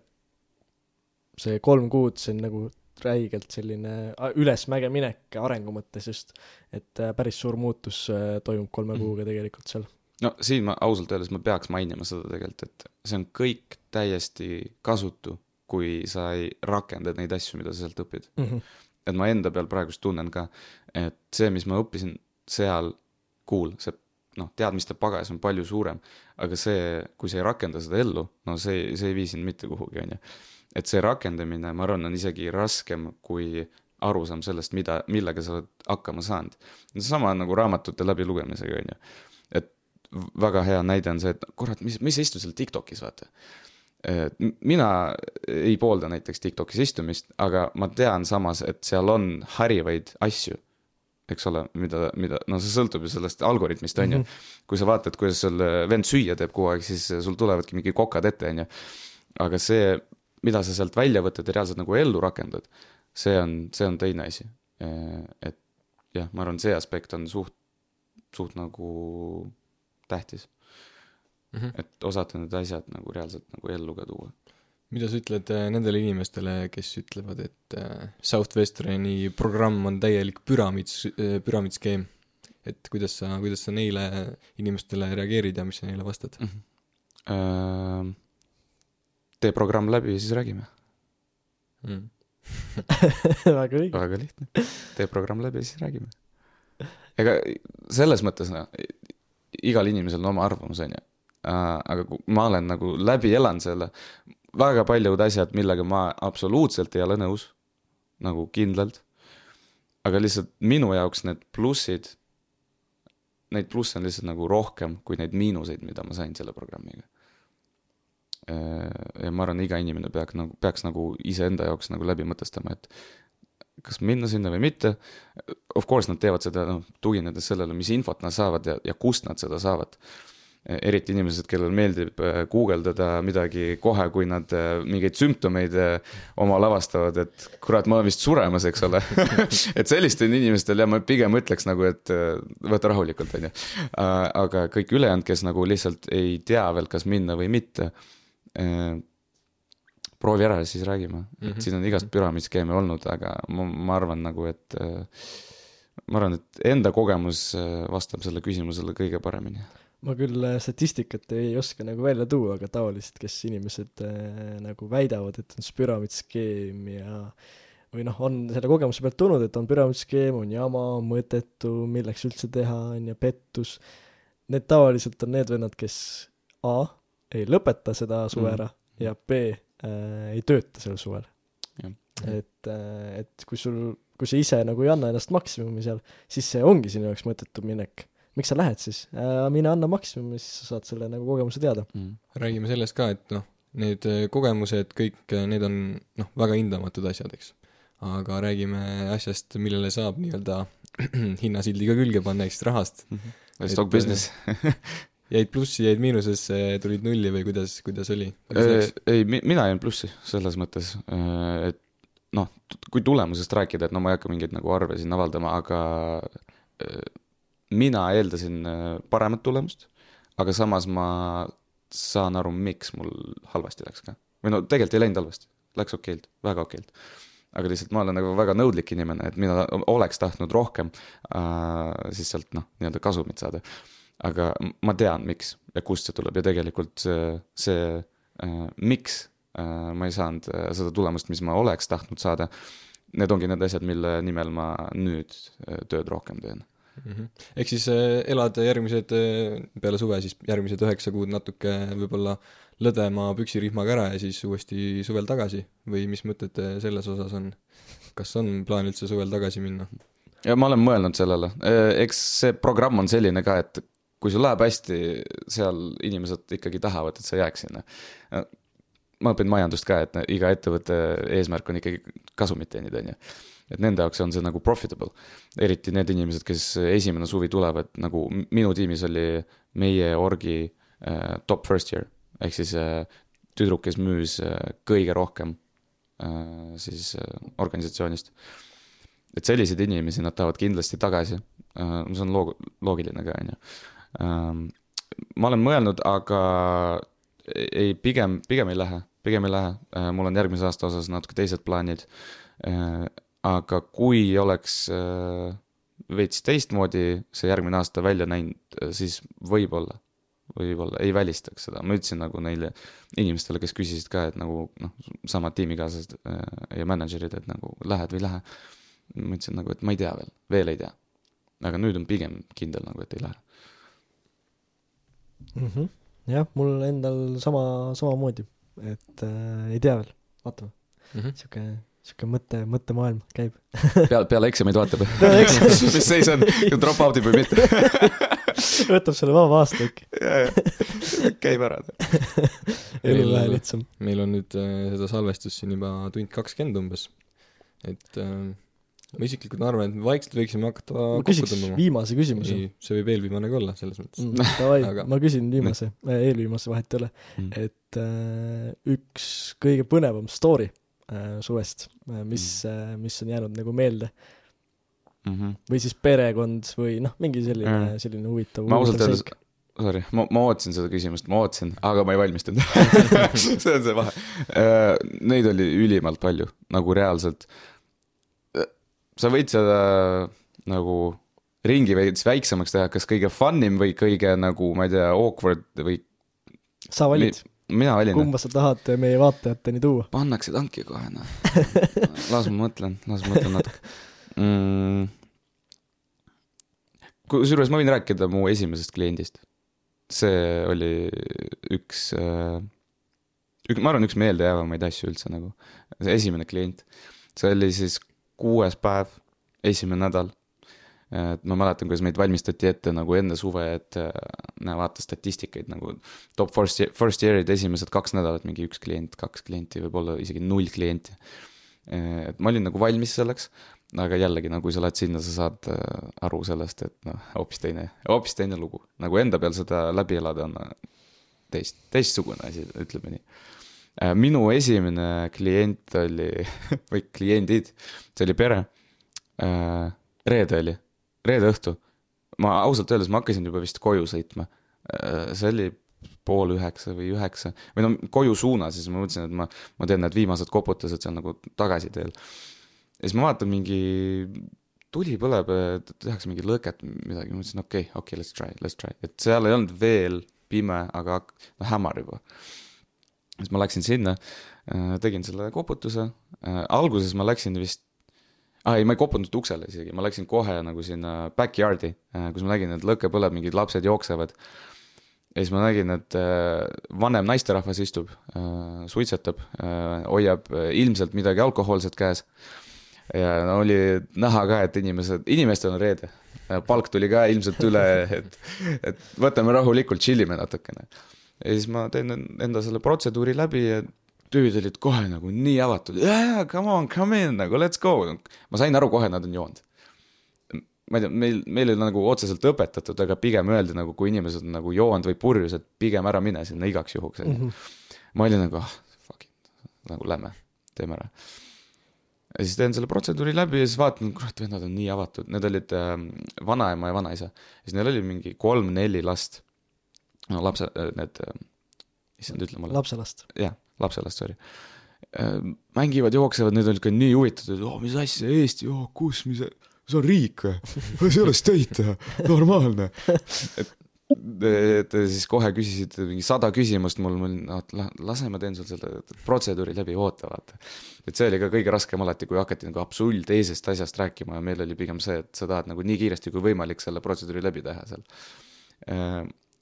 see kolm kuud, see on nagu räigelt selline ülesmäge minek arengu mõttes just, et äh, päris suur muutus äh, toimub kolme Mhm. kuuga tegelikult seal. no siin ma ausalt öeldes ma peaks mainima seda tegelikult, et see on kõik täiesti kasutu kui sa ei rakenda neid asju, mida sa sealt õpid mm. -hmm. et ma enda peal praegust tunnen ka, et see, mis ma õppisin seal, cool, see noh, teadmiste pagas on palju suurem, aga see, kui sa ei rakenda seda ellu, no see, see ei vii sind mitte kuhugi, on ju. Et see rakendamine, ma arvan, on isegi raskem kui arusaam sellest, mida, millega sa oled hakkama saanud. sama nagu raamatute läbilugemisega, on ju. et väga hea näide on see, et kurat, mis, mis sa istud seal Tiktokis, vaata mina ei poolda näiteks TikTokis istumist, aga ma tean samas, et seal on harivaid asju, eks ole, mida, mida, no see sõltub ju sellest algoritmist, on ju. Mhm. kui sa vaatad, kuidas sul vend süüa teeb kogu aeg, siis sul tulevadki mingi kokad ette, on ju. aga see, mida sa sealt välja võtad ja reaalselt nagu ellu rakendad, see on, see on teine asi. et jah, ma arvan, see aspekt on suht, suht nagu tähtis mm. -hmm. et osata need asjad nagu reaalselt nagu ellu ka tuua. mida sa ütled äh, nendele inimestele, kes ütlevad, et äh, Southwesterni programm on täielik püramiid, äh, püramiidskeem? et kuidas sa, kuidas sa neile inimestele reageerid ja mis sa neile vastad mm? -hmm. Tee programm läbi ja siis räägime mm. <laughs> väga õige. väga lihtne. tee programm läbi ja siis räägime. ega selles mõttes noh, igal inimesel on oma arvamus, on ju Äh, aga ma olen nagu läbi elanud selle, väga paljud asjad, millega ma absoluutselt ei ole nõus, nagu kindlalt. aga lihtsalt minu jaoks need plussid, neid plusse on lihtsalt nagu rohkem kui neid miinuseid, mida ma sain selle programmiga. Äh, ja ma arvan, iga inimene peaks nagu, peaks nagu iseenda jaoks nagu läbi mõtestama, et kas minna sinna või mitte. Of course nad teevad seda, noh, tuginedes sellele, mis infot nad saavad ja, ja kust nad seda saavad eriti inimesed, kellel meeldib äh, guugeldada midagi kohe, kui nad äh, mingeid sümptomeid omal avastavad, et kurat, ma olen vist suremas, eks ole <laughs> et sellistel inimestel ja ma pigem ütleks nagu, et võta rahulikult, on ju. aga kõik ülejäänud, kes nagu lihtsalt ei tea veel, kas minna või mitte, proovi ära ja siis räägime mm, -hmm. et siin on igast püramiidskeeme olnud, aga ma, ma arvan nagu, et ma arvan, et enda kogemus vastab sellele küsimusele kõige paremini. Ma küll äh, statistikat ei oska nagu välja tuua, aga tavaliselt, kes inimesed äh, nagu väidavad, et on püramiidskeem ja või noh, on selle kogemuse pealt tulnud, et on püramiidskeem, on jama, mõttetu, milleks üldse teha, on ju, pettus, need tavaliselt on need vennad, kes A, ei lõpeta seda suve ära mm. ja B äh,, ei tööta sel suvel. et äh,, et kui sul, kui sa ise nagu ei anna ennast maksimumi seal, siis see ongi sinu jaoks mõttetu minek miks sa lähed siis äh,, mine anna maksimumi, siis sa saad selle nagu kogemuse teada mm.. räägime sellest ka, et noh, need äh, kogemused, kõik äh, need on noh, väga hindamatud asjad, eks. aga räägime asjast, millele saab nii-öelda <clears throat> hinnasildiga külge panna, siis rahast mm. -hmm. Stock business jäid plussi, jäid miinusesse, tulid nulli või kuidas, kuidas oli? ei, mina jäin plussi selles mõttes, et noh, kui tulemusest rääkida, et no ma ei hakka mingeid nagu arve siin avaldama, aga mina eeldasin äh, paremat tulemust, aga samas ma saan aru, miks mul halvasti läks ka. või no tegelikult ei läinud halvasti, läks okeilt, väga okeilt. aga lihtsalt ma olen nagu väga nõudlik inimene, et mina oleks tahtnud rohkem äh, siis sealt noh, nii-öelda kasumit saada. Aga ma tean, miks ja kust see tuleb ja tegelikult see, see äh, miks äh, ma ei saanud äh, seda tulemust, mis ma oleks tahtnud saada, need ongi need asjad, mille nimel ma nüüd äh, tööd rohkem teen mm. -hmm. ehk siis äh, elad järgmised, äh, peale suve siis järgmised üheksa kuud natuke võib-olla lõdvema püksirihmaga ära ja siis uuesti suvel tagasi või mis mõtted äh, selles osas on? kas on plaan üldse suvel tagasi minna? ja ma olen mõelnud sellele, eks see programm on selline ka, et kui sul läheb hästi, seal inimesed ikkagi tahavad, et sa jääks sinna. ma õpin majandust ka, et iga ettevõtte eesmärk on ikkagi kasumit teenida, on ju et nende jaoks on see nagu profitable. eriti need inimesed, kes esimene suvi tulevad, nagu minu tiimis oli meie orgi äh, top first year, ehk siis äh, tüdruk, kes müüs äh, kõige rohkem äh, siis äh, organisatsioonist. et selliseid inimesi nad tahavad kindlasti tagasi äh,, see on loog-, loogiline ka, on ju. Ähm, ma olen mõelnud, aga ei, pigem, pigem ei lähe, pigem ei lähe, äh, mul on järgmise aasta osas natuke teised plaanid äh, aga kui oleks äh, veits teistmoodi see järgmine aasta välja näinud, äh, siis võib-olla, võib-olla ei välistaks seda, ma ütlesin nagu neile inimestele, kes küsisid ka, et nagu noh, samad tiimikaaslased äh, ja mänedžerid, et nagu lähed või ei lähe. ma ütlesin nagu, et ma ei tea veel, veel ei tea. aga nüüd on pigem kindel nagu, et ei lähe mm. -hmm. jah, mul endal sama, samamoodi, et äh, ei tea veel, vaatame. Mm -hmm. sihuke, sihuke mõte, mõttemaailm käib. Peale, <laughs> peale eksameid vaatab <laughs> mis seis on, drop out ib või mitte? <laughs> Võtab selle vaba aasta ja käib ära. Elu vähe lihtsam. meil on nüüd äh, seda salvestust siin juba tund kakskümmend umbes. et äh, ma isiklikult arvan, et me vaikselt võiksime hakata ma kokku küsiks tõmbama. viimase küsimuse ei, see võib eelviimane ka olla, selles mõttes mm,. Davai Aga-, ma küsin viimase, eelviimase vahet ei ole, Mm. et äh, üks kõige põnevam story äh, suvest äh,, mis äh,, mis on jäänud nagu meelde mm. -hmm. või siis perekond või noh, mingi selline Jaa., selline huvitav ma ausalt öeldes sorry, ma, ma ootasin seda küsimust, ma ootasin, aga ma ei valmistunud <laughs> <laughs> see on see vahe. Neid oli ülimalt palju, nagu reaalselt. Sa võid seda nagu ringi veits väiksemaks teha, kas kõige fun im või kõige nagu, ma ei tea, awkward või sa valid, mina valin. kumba sa tahad meie vaatajateni tuua? pannakse tanki kohe, noh. <laughs> las ma mõtlen, las ma mõtlen natuke mm.. kusjuures ma võin rääkida mu esimesest kliendist. see oli üks äh,, ük-, ma arvan, üks meeldejäävamaid asju üldse nagu, see esimene klient. see oli siis kuues päev, esimene nädal. et ma mäletan, kuidas meid valmistati ette nagu enne suve, et äh, näe, vaata statistikaid nagu top first, first year'id esimesed kaks nädalat mingi üks klient, kaks klienti, võib-olla isegi null klienti. et ma olin nagu valmis selleks, aga jällegi nagu kui sa lähed sinna, sa saad äh, aru sellest, et noh, hoopis teine, hoopis teine lugu. nagu enda peal seda läbi elada on äh, teist, teistsugune asi, ütleme nii. Minu esimene klient oli, <laughs> või kliendid, see oli pere. reede oli, reede õhtu. ma ausalt öeldes, ma hakkasin juba vist koju sõitma. see oli pool üheksa või üheksa või no koju suunas, siis ma mõtlesin, et ma, ma teen need viimased koputused seal nagu tagasiteel. ja siis ma vaatan mingi, tuli põleb, tehakse mingi lõõket, midagi, ma mõtlesin, okei okay,, okei okay,, let's try, let's try, et seal ei olnud veel pime, aga hak- no hämar juba. Siis ma läksin sinna, tegin selle koputuse, alguses ma läksin vist ah,, ei, ma ei koputanud uksele isegi, ma läksin kohe nagu sinna backyard'i, kus ma nägin, et lõke põleb, mingid lapsed jooksevad. ja siis ma nägin, et äh, vanem naisterahvas istub, suitsetab, hoiab äh, ilmselt midagi alkohoolset käes. ja no oli näha ka, et inimesed, inimestel on reede, palk tuli ka ilmselt üle, et, et võtame rahulikult, chill ime natukene. Ja siis ma teen enda selle protseduuri läbi ja tüübid olid kohe nagu nii avatud, jaa, come on, come in nagu let's go. ma sain aru kohe, nad on joonud. ma ei tea, meil, meil ei ole nagu otseselt õpetatud, aga pigem öeldi nagu, kui inimesed on nagu joonud või purjus, et pigem ära mine sinna igaks juhuks, onju. Mhm. ma olin nagu, ah, fuck it, nagu lähme, teeme ära. ja siis teen selle protseduuri läbi ja siis vaatan, kurat, vennad on nii avatud, need olid äh, vanaema ja vanaisa. siis neil oli mingi kolm-neli last. No lapse, need äh,, issand, ütle mulle. lapselast. jah, lapselast, sorry. mängivad, jooksevad, need olid ka nii huvitatud, oo, mis asja, Eesti, oo, kus, mis, see on riik või? see ei ole state, normaalne. et, et siis kohe küsisid mingi sada küsimust mul, mul, noh, lase ma teen sul selle protseduuri läbi, oota, vaata. et see oli ka kõige raskem alati, kui hakati nagu absoluutteisest asjast rääkima ja meil oli pigem see, et sa tahad nagu nii kiiresti kui võimalik selle protseduuri läbi teha seal.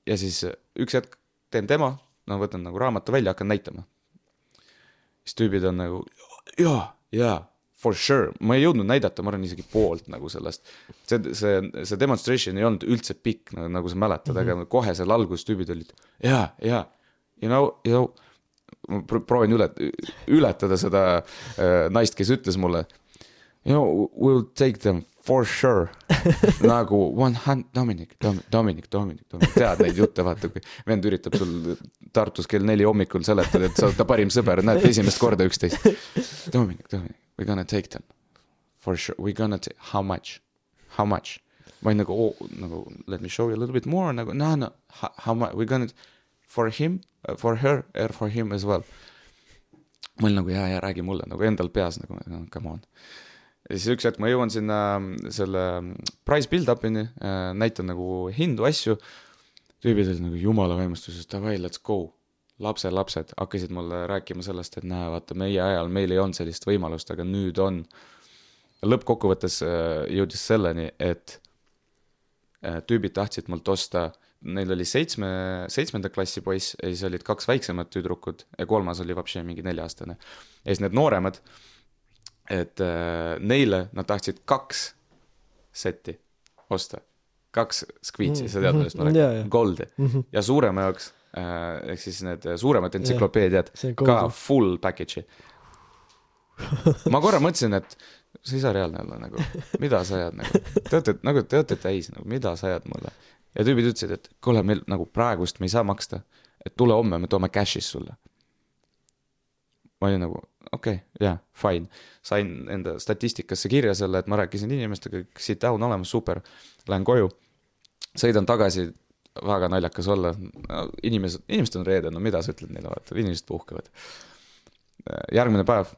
Ja siis üks hetk teen demo, no võtan nagu raamatu välja, hakkan näitama siis tüübid on nagu jaa, jaa, for sure, ma ei jõudnud näidata, ma arvan isegi poolt nagu sellest. see, see, see demonstration ei olnud üldse pikk, nagu sa mäletad mm, -hmm. aga kohe seal alguses tüübid olid jaa, jaa, you know, you know, ma pro- proovin üle, ületada seda äh, naist, kes ütles mulle, you know, we'll take them for sure <laughs> nagu one hand, Dominic, Dominic, Dominic, Dominic, tead neid jutte, vaata, kui vend üritab sul Tartus kell neli hommikul seletada, et sa oled ta parim sõber, näete esimest korda üksteist. Dominic, Dominic, we gonna take them for sure, we gonna take, how much, how much? ma olin nagu oh,, nagu let me show you a little bit more nagu no, no, how much, we gonna for him, for her, for him as well. ma olin nagu jaa, jaa, räägi mulle nagu endal peas nagu come on ja siis üks hetk ma jõuan sinna selle price build-up'ini, näitan nagu hindu, asju. tüübid olid nagu jumala vaimustuses, davai, let's go. lapselapsed hakkasid mulle rääkima sellest, et näe, vaata, meie ajal meil ei olnud sellist võimalust, aga nüüd on. lõppkokkuvõttes äh, jõudis selleni, et äh, tüübid tahtsid mult osta, neil oli seitsme, seitsmenda klassi poiss ja siis olid kaks väiksemat tüdrukut ja kolmas oli vapše mingi nelja-aastane. ja siis need nooremad, et äh, neile nad tahtsid kaks setti osta kaks skviitsi, sa tead, millest ma Mm, jaa, räägin jaa., Goldi Mhm. ja suurema jaoks äh, ehk siis need suuremad entsüklopeediad on ka full package'i. ma korra mõtlesin, et see ei saa reaalne olla nagu, mida sa ajad nagu, te olete nagu, te olete täis nagu, mida sa ajad mulle. ja tüübid ütlesid, et kuule, meil nagu praegust me ei saa maksta, et tule homme, me toome cash'is sulle. ma olin nagu okei okay,, jaa, fine, sain enda statistikasse kirja selle, et ma rääkisin inimestega, sit down olemas, super, lähen koju, sõidan tagasi, väga naljakas olla no,, inimesed, inimesed on reedel, no mida sa ütled neile, vaata, inimesed puhkavad. järgmine päev,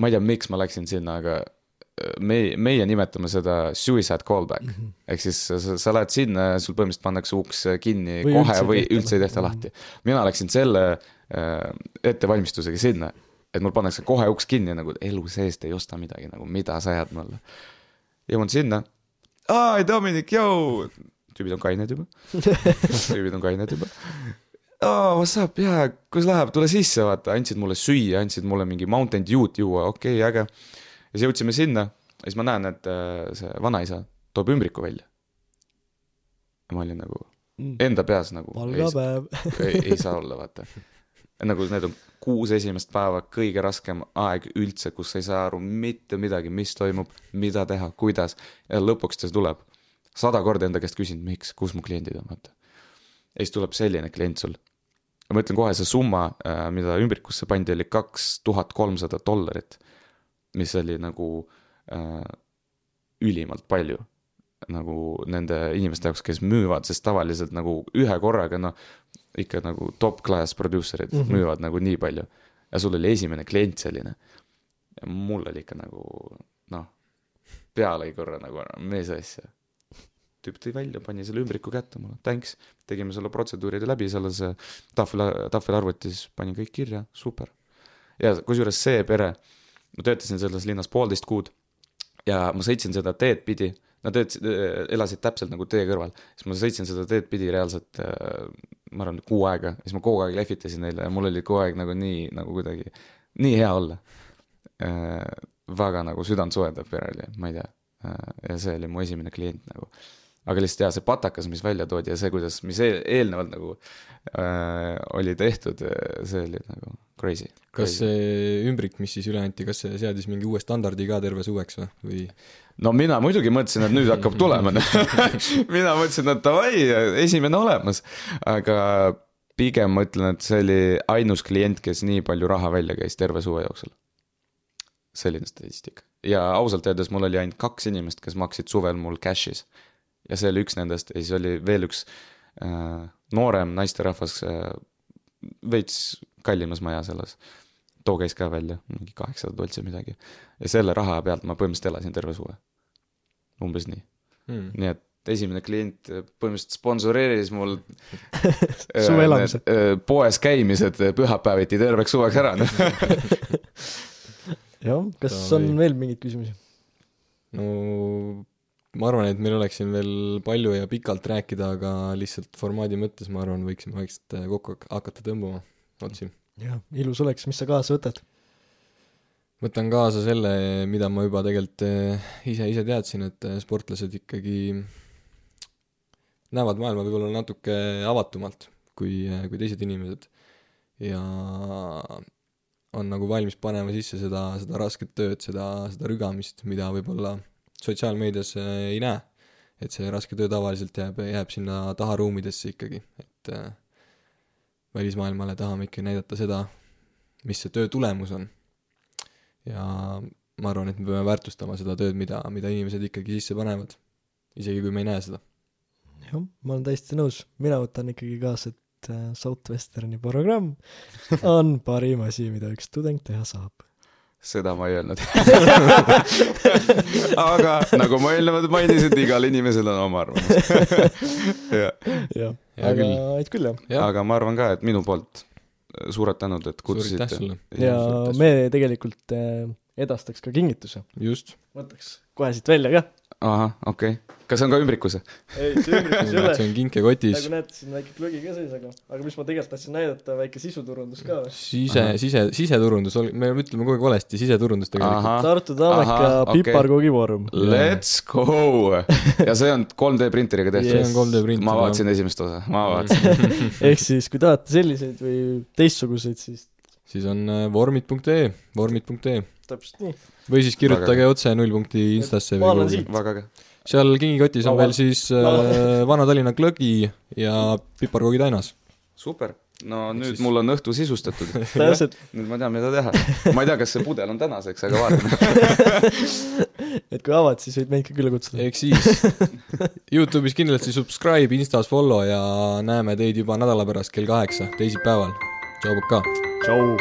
ma ei tea, miks ma läksin sinna, aga äh, me, meie nimetame seda suicide callback mm. -hmm. ehk siis sa, sa, lähed sinna ja sul põhimõtteliselt pannakse uks kinni Või kohe üldse või tehta üldse ei tehta lahti. lahti. mina läksin selle äh, ettevalmistusega sinna, et mul pannakse kohe uks kinni nagu elu seest ei osta midagi nagu, mida sa ajad mulle. jõuan sinna, aa, Dominic, joo, tüübid on kained juba, <laughs> tüübid on kained juba aa, what's up, jaa, kuidas läheb, tule sisse, vaata, andsid mulle süüa, andsid mulle mingi Mountain Dew'd juua, okei okay,, äge. ja siis jõudsime sinna ja siis ma näen, et äh, see vanaisa toob ümbriku välja. ja ma olin nagu enda peas nagu, ei, palgapäev. ei saa olla, vaata. nagu need on kuus esimest päeva kõige raskem aeg üldse, kus sa ei saa aru mitte midagi, mis toimub, mida teha, kuidas ja lõpuks ta tuleb. sada korda enda käest küsinud, miks, kus mu kliendid on, vaata. ja siis tuleb selline klient sul. ma ütlen kohe, see summa, mida ümbrikusse pandi, oli kaks tuhat kolmsada dollarit, mis oli nagu äh, ülimalt palju nagu nende inimeste jaoks, kes müüvad, sest tavaliselt nagu ühe korraga noh, ikka nagu top class producer'id mm. -hmm. müüvad nagu nii palju. ja sul oli esimene klient selline. ja mul oli ikka nagu noh, pea lõi korra nagu mees asja. tüüp tõi välja, pani selle ümbriku kätte mulle, thanks, tegime selle protseduuride läbi selles tahvel, tahvelarvutis, panin kõik kirja, super. ja kusjuures see pere, ma töötasin selles linnas poolteist kuud ja ma sõitsin seda teed pidi, nad töötasid, elasid täpselt nagu tee kõrval, siis ma sõitsin seda teed pidi reaalselt äh, ma arvan, kuu aega, siis ma kogu aeg lehvitasin neile ja mul oli kogu aeg nagu nii, nagu kuidagi, nii hea olla äh,. väga nagu südant soojendav pere oli, ma ei tea äh,. ja see oli mu esimene klient nagu. Aga lihtsalt jaa, see patakas, mis välja toodi ja see, kuidas, mis eel, eelnevalt nagu äh, oli tehtud, see oli nagu crazy. kas see ümbrik, mis siis üle anti, kas see seadis mingi uue standardi ka terve suveks või, või no mina muidugi mõtlesin, et nüüd hakkab tulema. <laughs> Mina mõtlesin, et davai, esimene olemas, aga pigem ma ütlen, et see oli ainus klient, kes nii palju raha välja käis terve suve jooksul. selline statistika. Ja ausalt öeldes mul oli ainult kaks inimest, kes maksid suvel mul cash'is ja see oli üks nendest ja siis oli veel üks äh, noorem naisterahvas äh, veits kallimas majas elas. too käis ka välja mingi kaheksasada toltsi midagi ja selle raha pealt ma põhimõtteliselt elasin terve suve. umbes nii, hmm.? nii et esimene klient äh, põhimõtteliselt sponsoreeris mul <laughs> Suve elamised. äh, poes käimised pühapäeviti terveks suveks ära. <laughs> jah, kas Davai. on veel mingeid küsimusi? no ma arvan, et meil oleks siin veel palju ja pikalt rääkida, aga lihtsalt formaadi mõttes ma arvan, võiksime vaikselt äh, kokku hak- hakata tõmbama otsi. jah, ilus oleks, mis sa kaasa võtad? võtan kaasa selle, mida ma juba tegelikult äh, ise, ise teadsin, et äh, sportlased ikkagi näevad maailma võib-olla natuke avatumalt kui, kui teised inimesed. ja on nagu valmis panema sisse seda, seda rasket tööd, seda, seda rügamist, mida võib-olla sotsiaalmeedias ei näe. et see raske töö tavaliselt jääb, jääb sinna taharuumidesse ikkagi, et äh, välismaailmale tahame ikka näidata seda, mis see töö tulemus on ja ma arvan, et me peame väärtustama seda tööd, mida, mida inimesed ikkagi sisse panevad, isegi kui me ei näe seda. jah, ma olen täiesti nõus, mina võtan ikkagi kaasa, et äh, Southwesterni programm on parim asi, mida üks tudeng teha saab. Seda ma ei öelnud. <laughs> aga nagu ma eelnevalt mainisin, igal inimesel on oma arvamus. <laughs> jah, hea aga küll. aitäh küll, jah. jah, aga ma arvan ka, et minu poolt äh, suured tänud, et kutsusite. ja me tegelikult eh, edastaks ka kingituse. just. võtaks kohe siit välja ka. ahah, okei okay.. kas see on ka ümbrikus? ei, see ümbrikus ei ole. see on <laughs> kinkekotis nagu, näete, siin väike klõgi ka sees, aga, aga mis ma tegelikult tahtsin näidata, väike sisuturundus ka sise, sise, siseturundus, me ütleme kogu aeg valesti, siseturundus tegelikult. Tartu Tammeka okei. piparkoogivorm. let's go. <laughs> ja see on 3D printeriga tehtud see on 3D printer. ma vaatasin esimest osa, ma <laughs> vaatasin. ehk siis, kui tahate selliseid või teistsuguseid, siis siis on äh, vormid.ee, vormid.ee täpselt nii. või siis kirjutage Väga otse null punkti Instasse ma või olen kuhugi seal kingikotis on veel siis äh, Vana-Tallinna glögi ja piparkoogid ainas. super. no nüüd siis- mul on õhtu sisustatud. <laughs> täpselt, <laughs> nüüd ma tean, mida teha. ma ei tea, kas see pudel on tänaseks, aga vaatame. <laughs> et kui avad, siis võid meid ka külla kutsuda. ehk siis Youtube'is kindlasti subscribe, Instas follow ja näeme teid juba nädala pärast kell kaheksa, teisipäeval. tšau, Puka! tšau.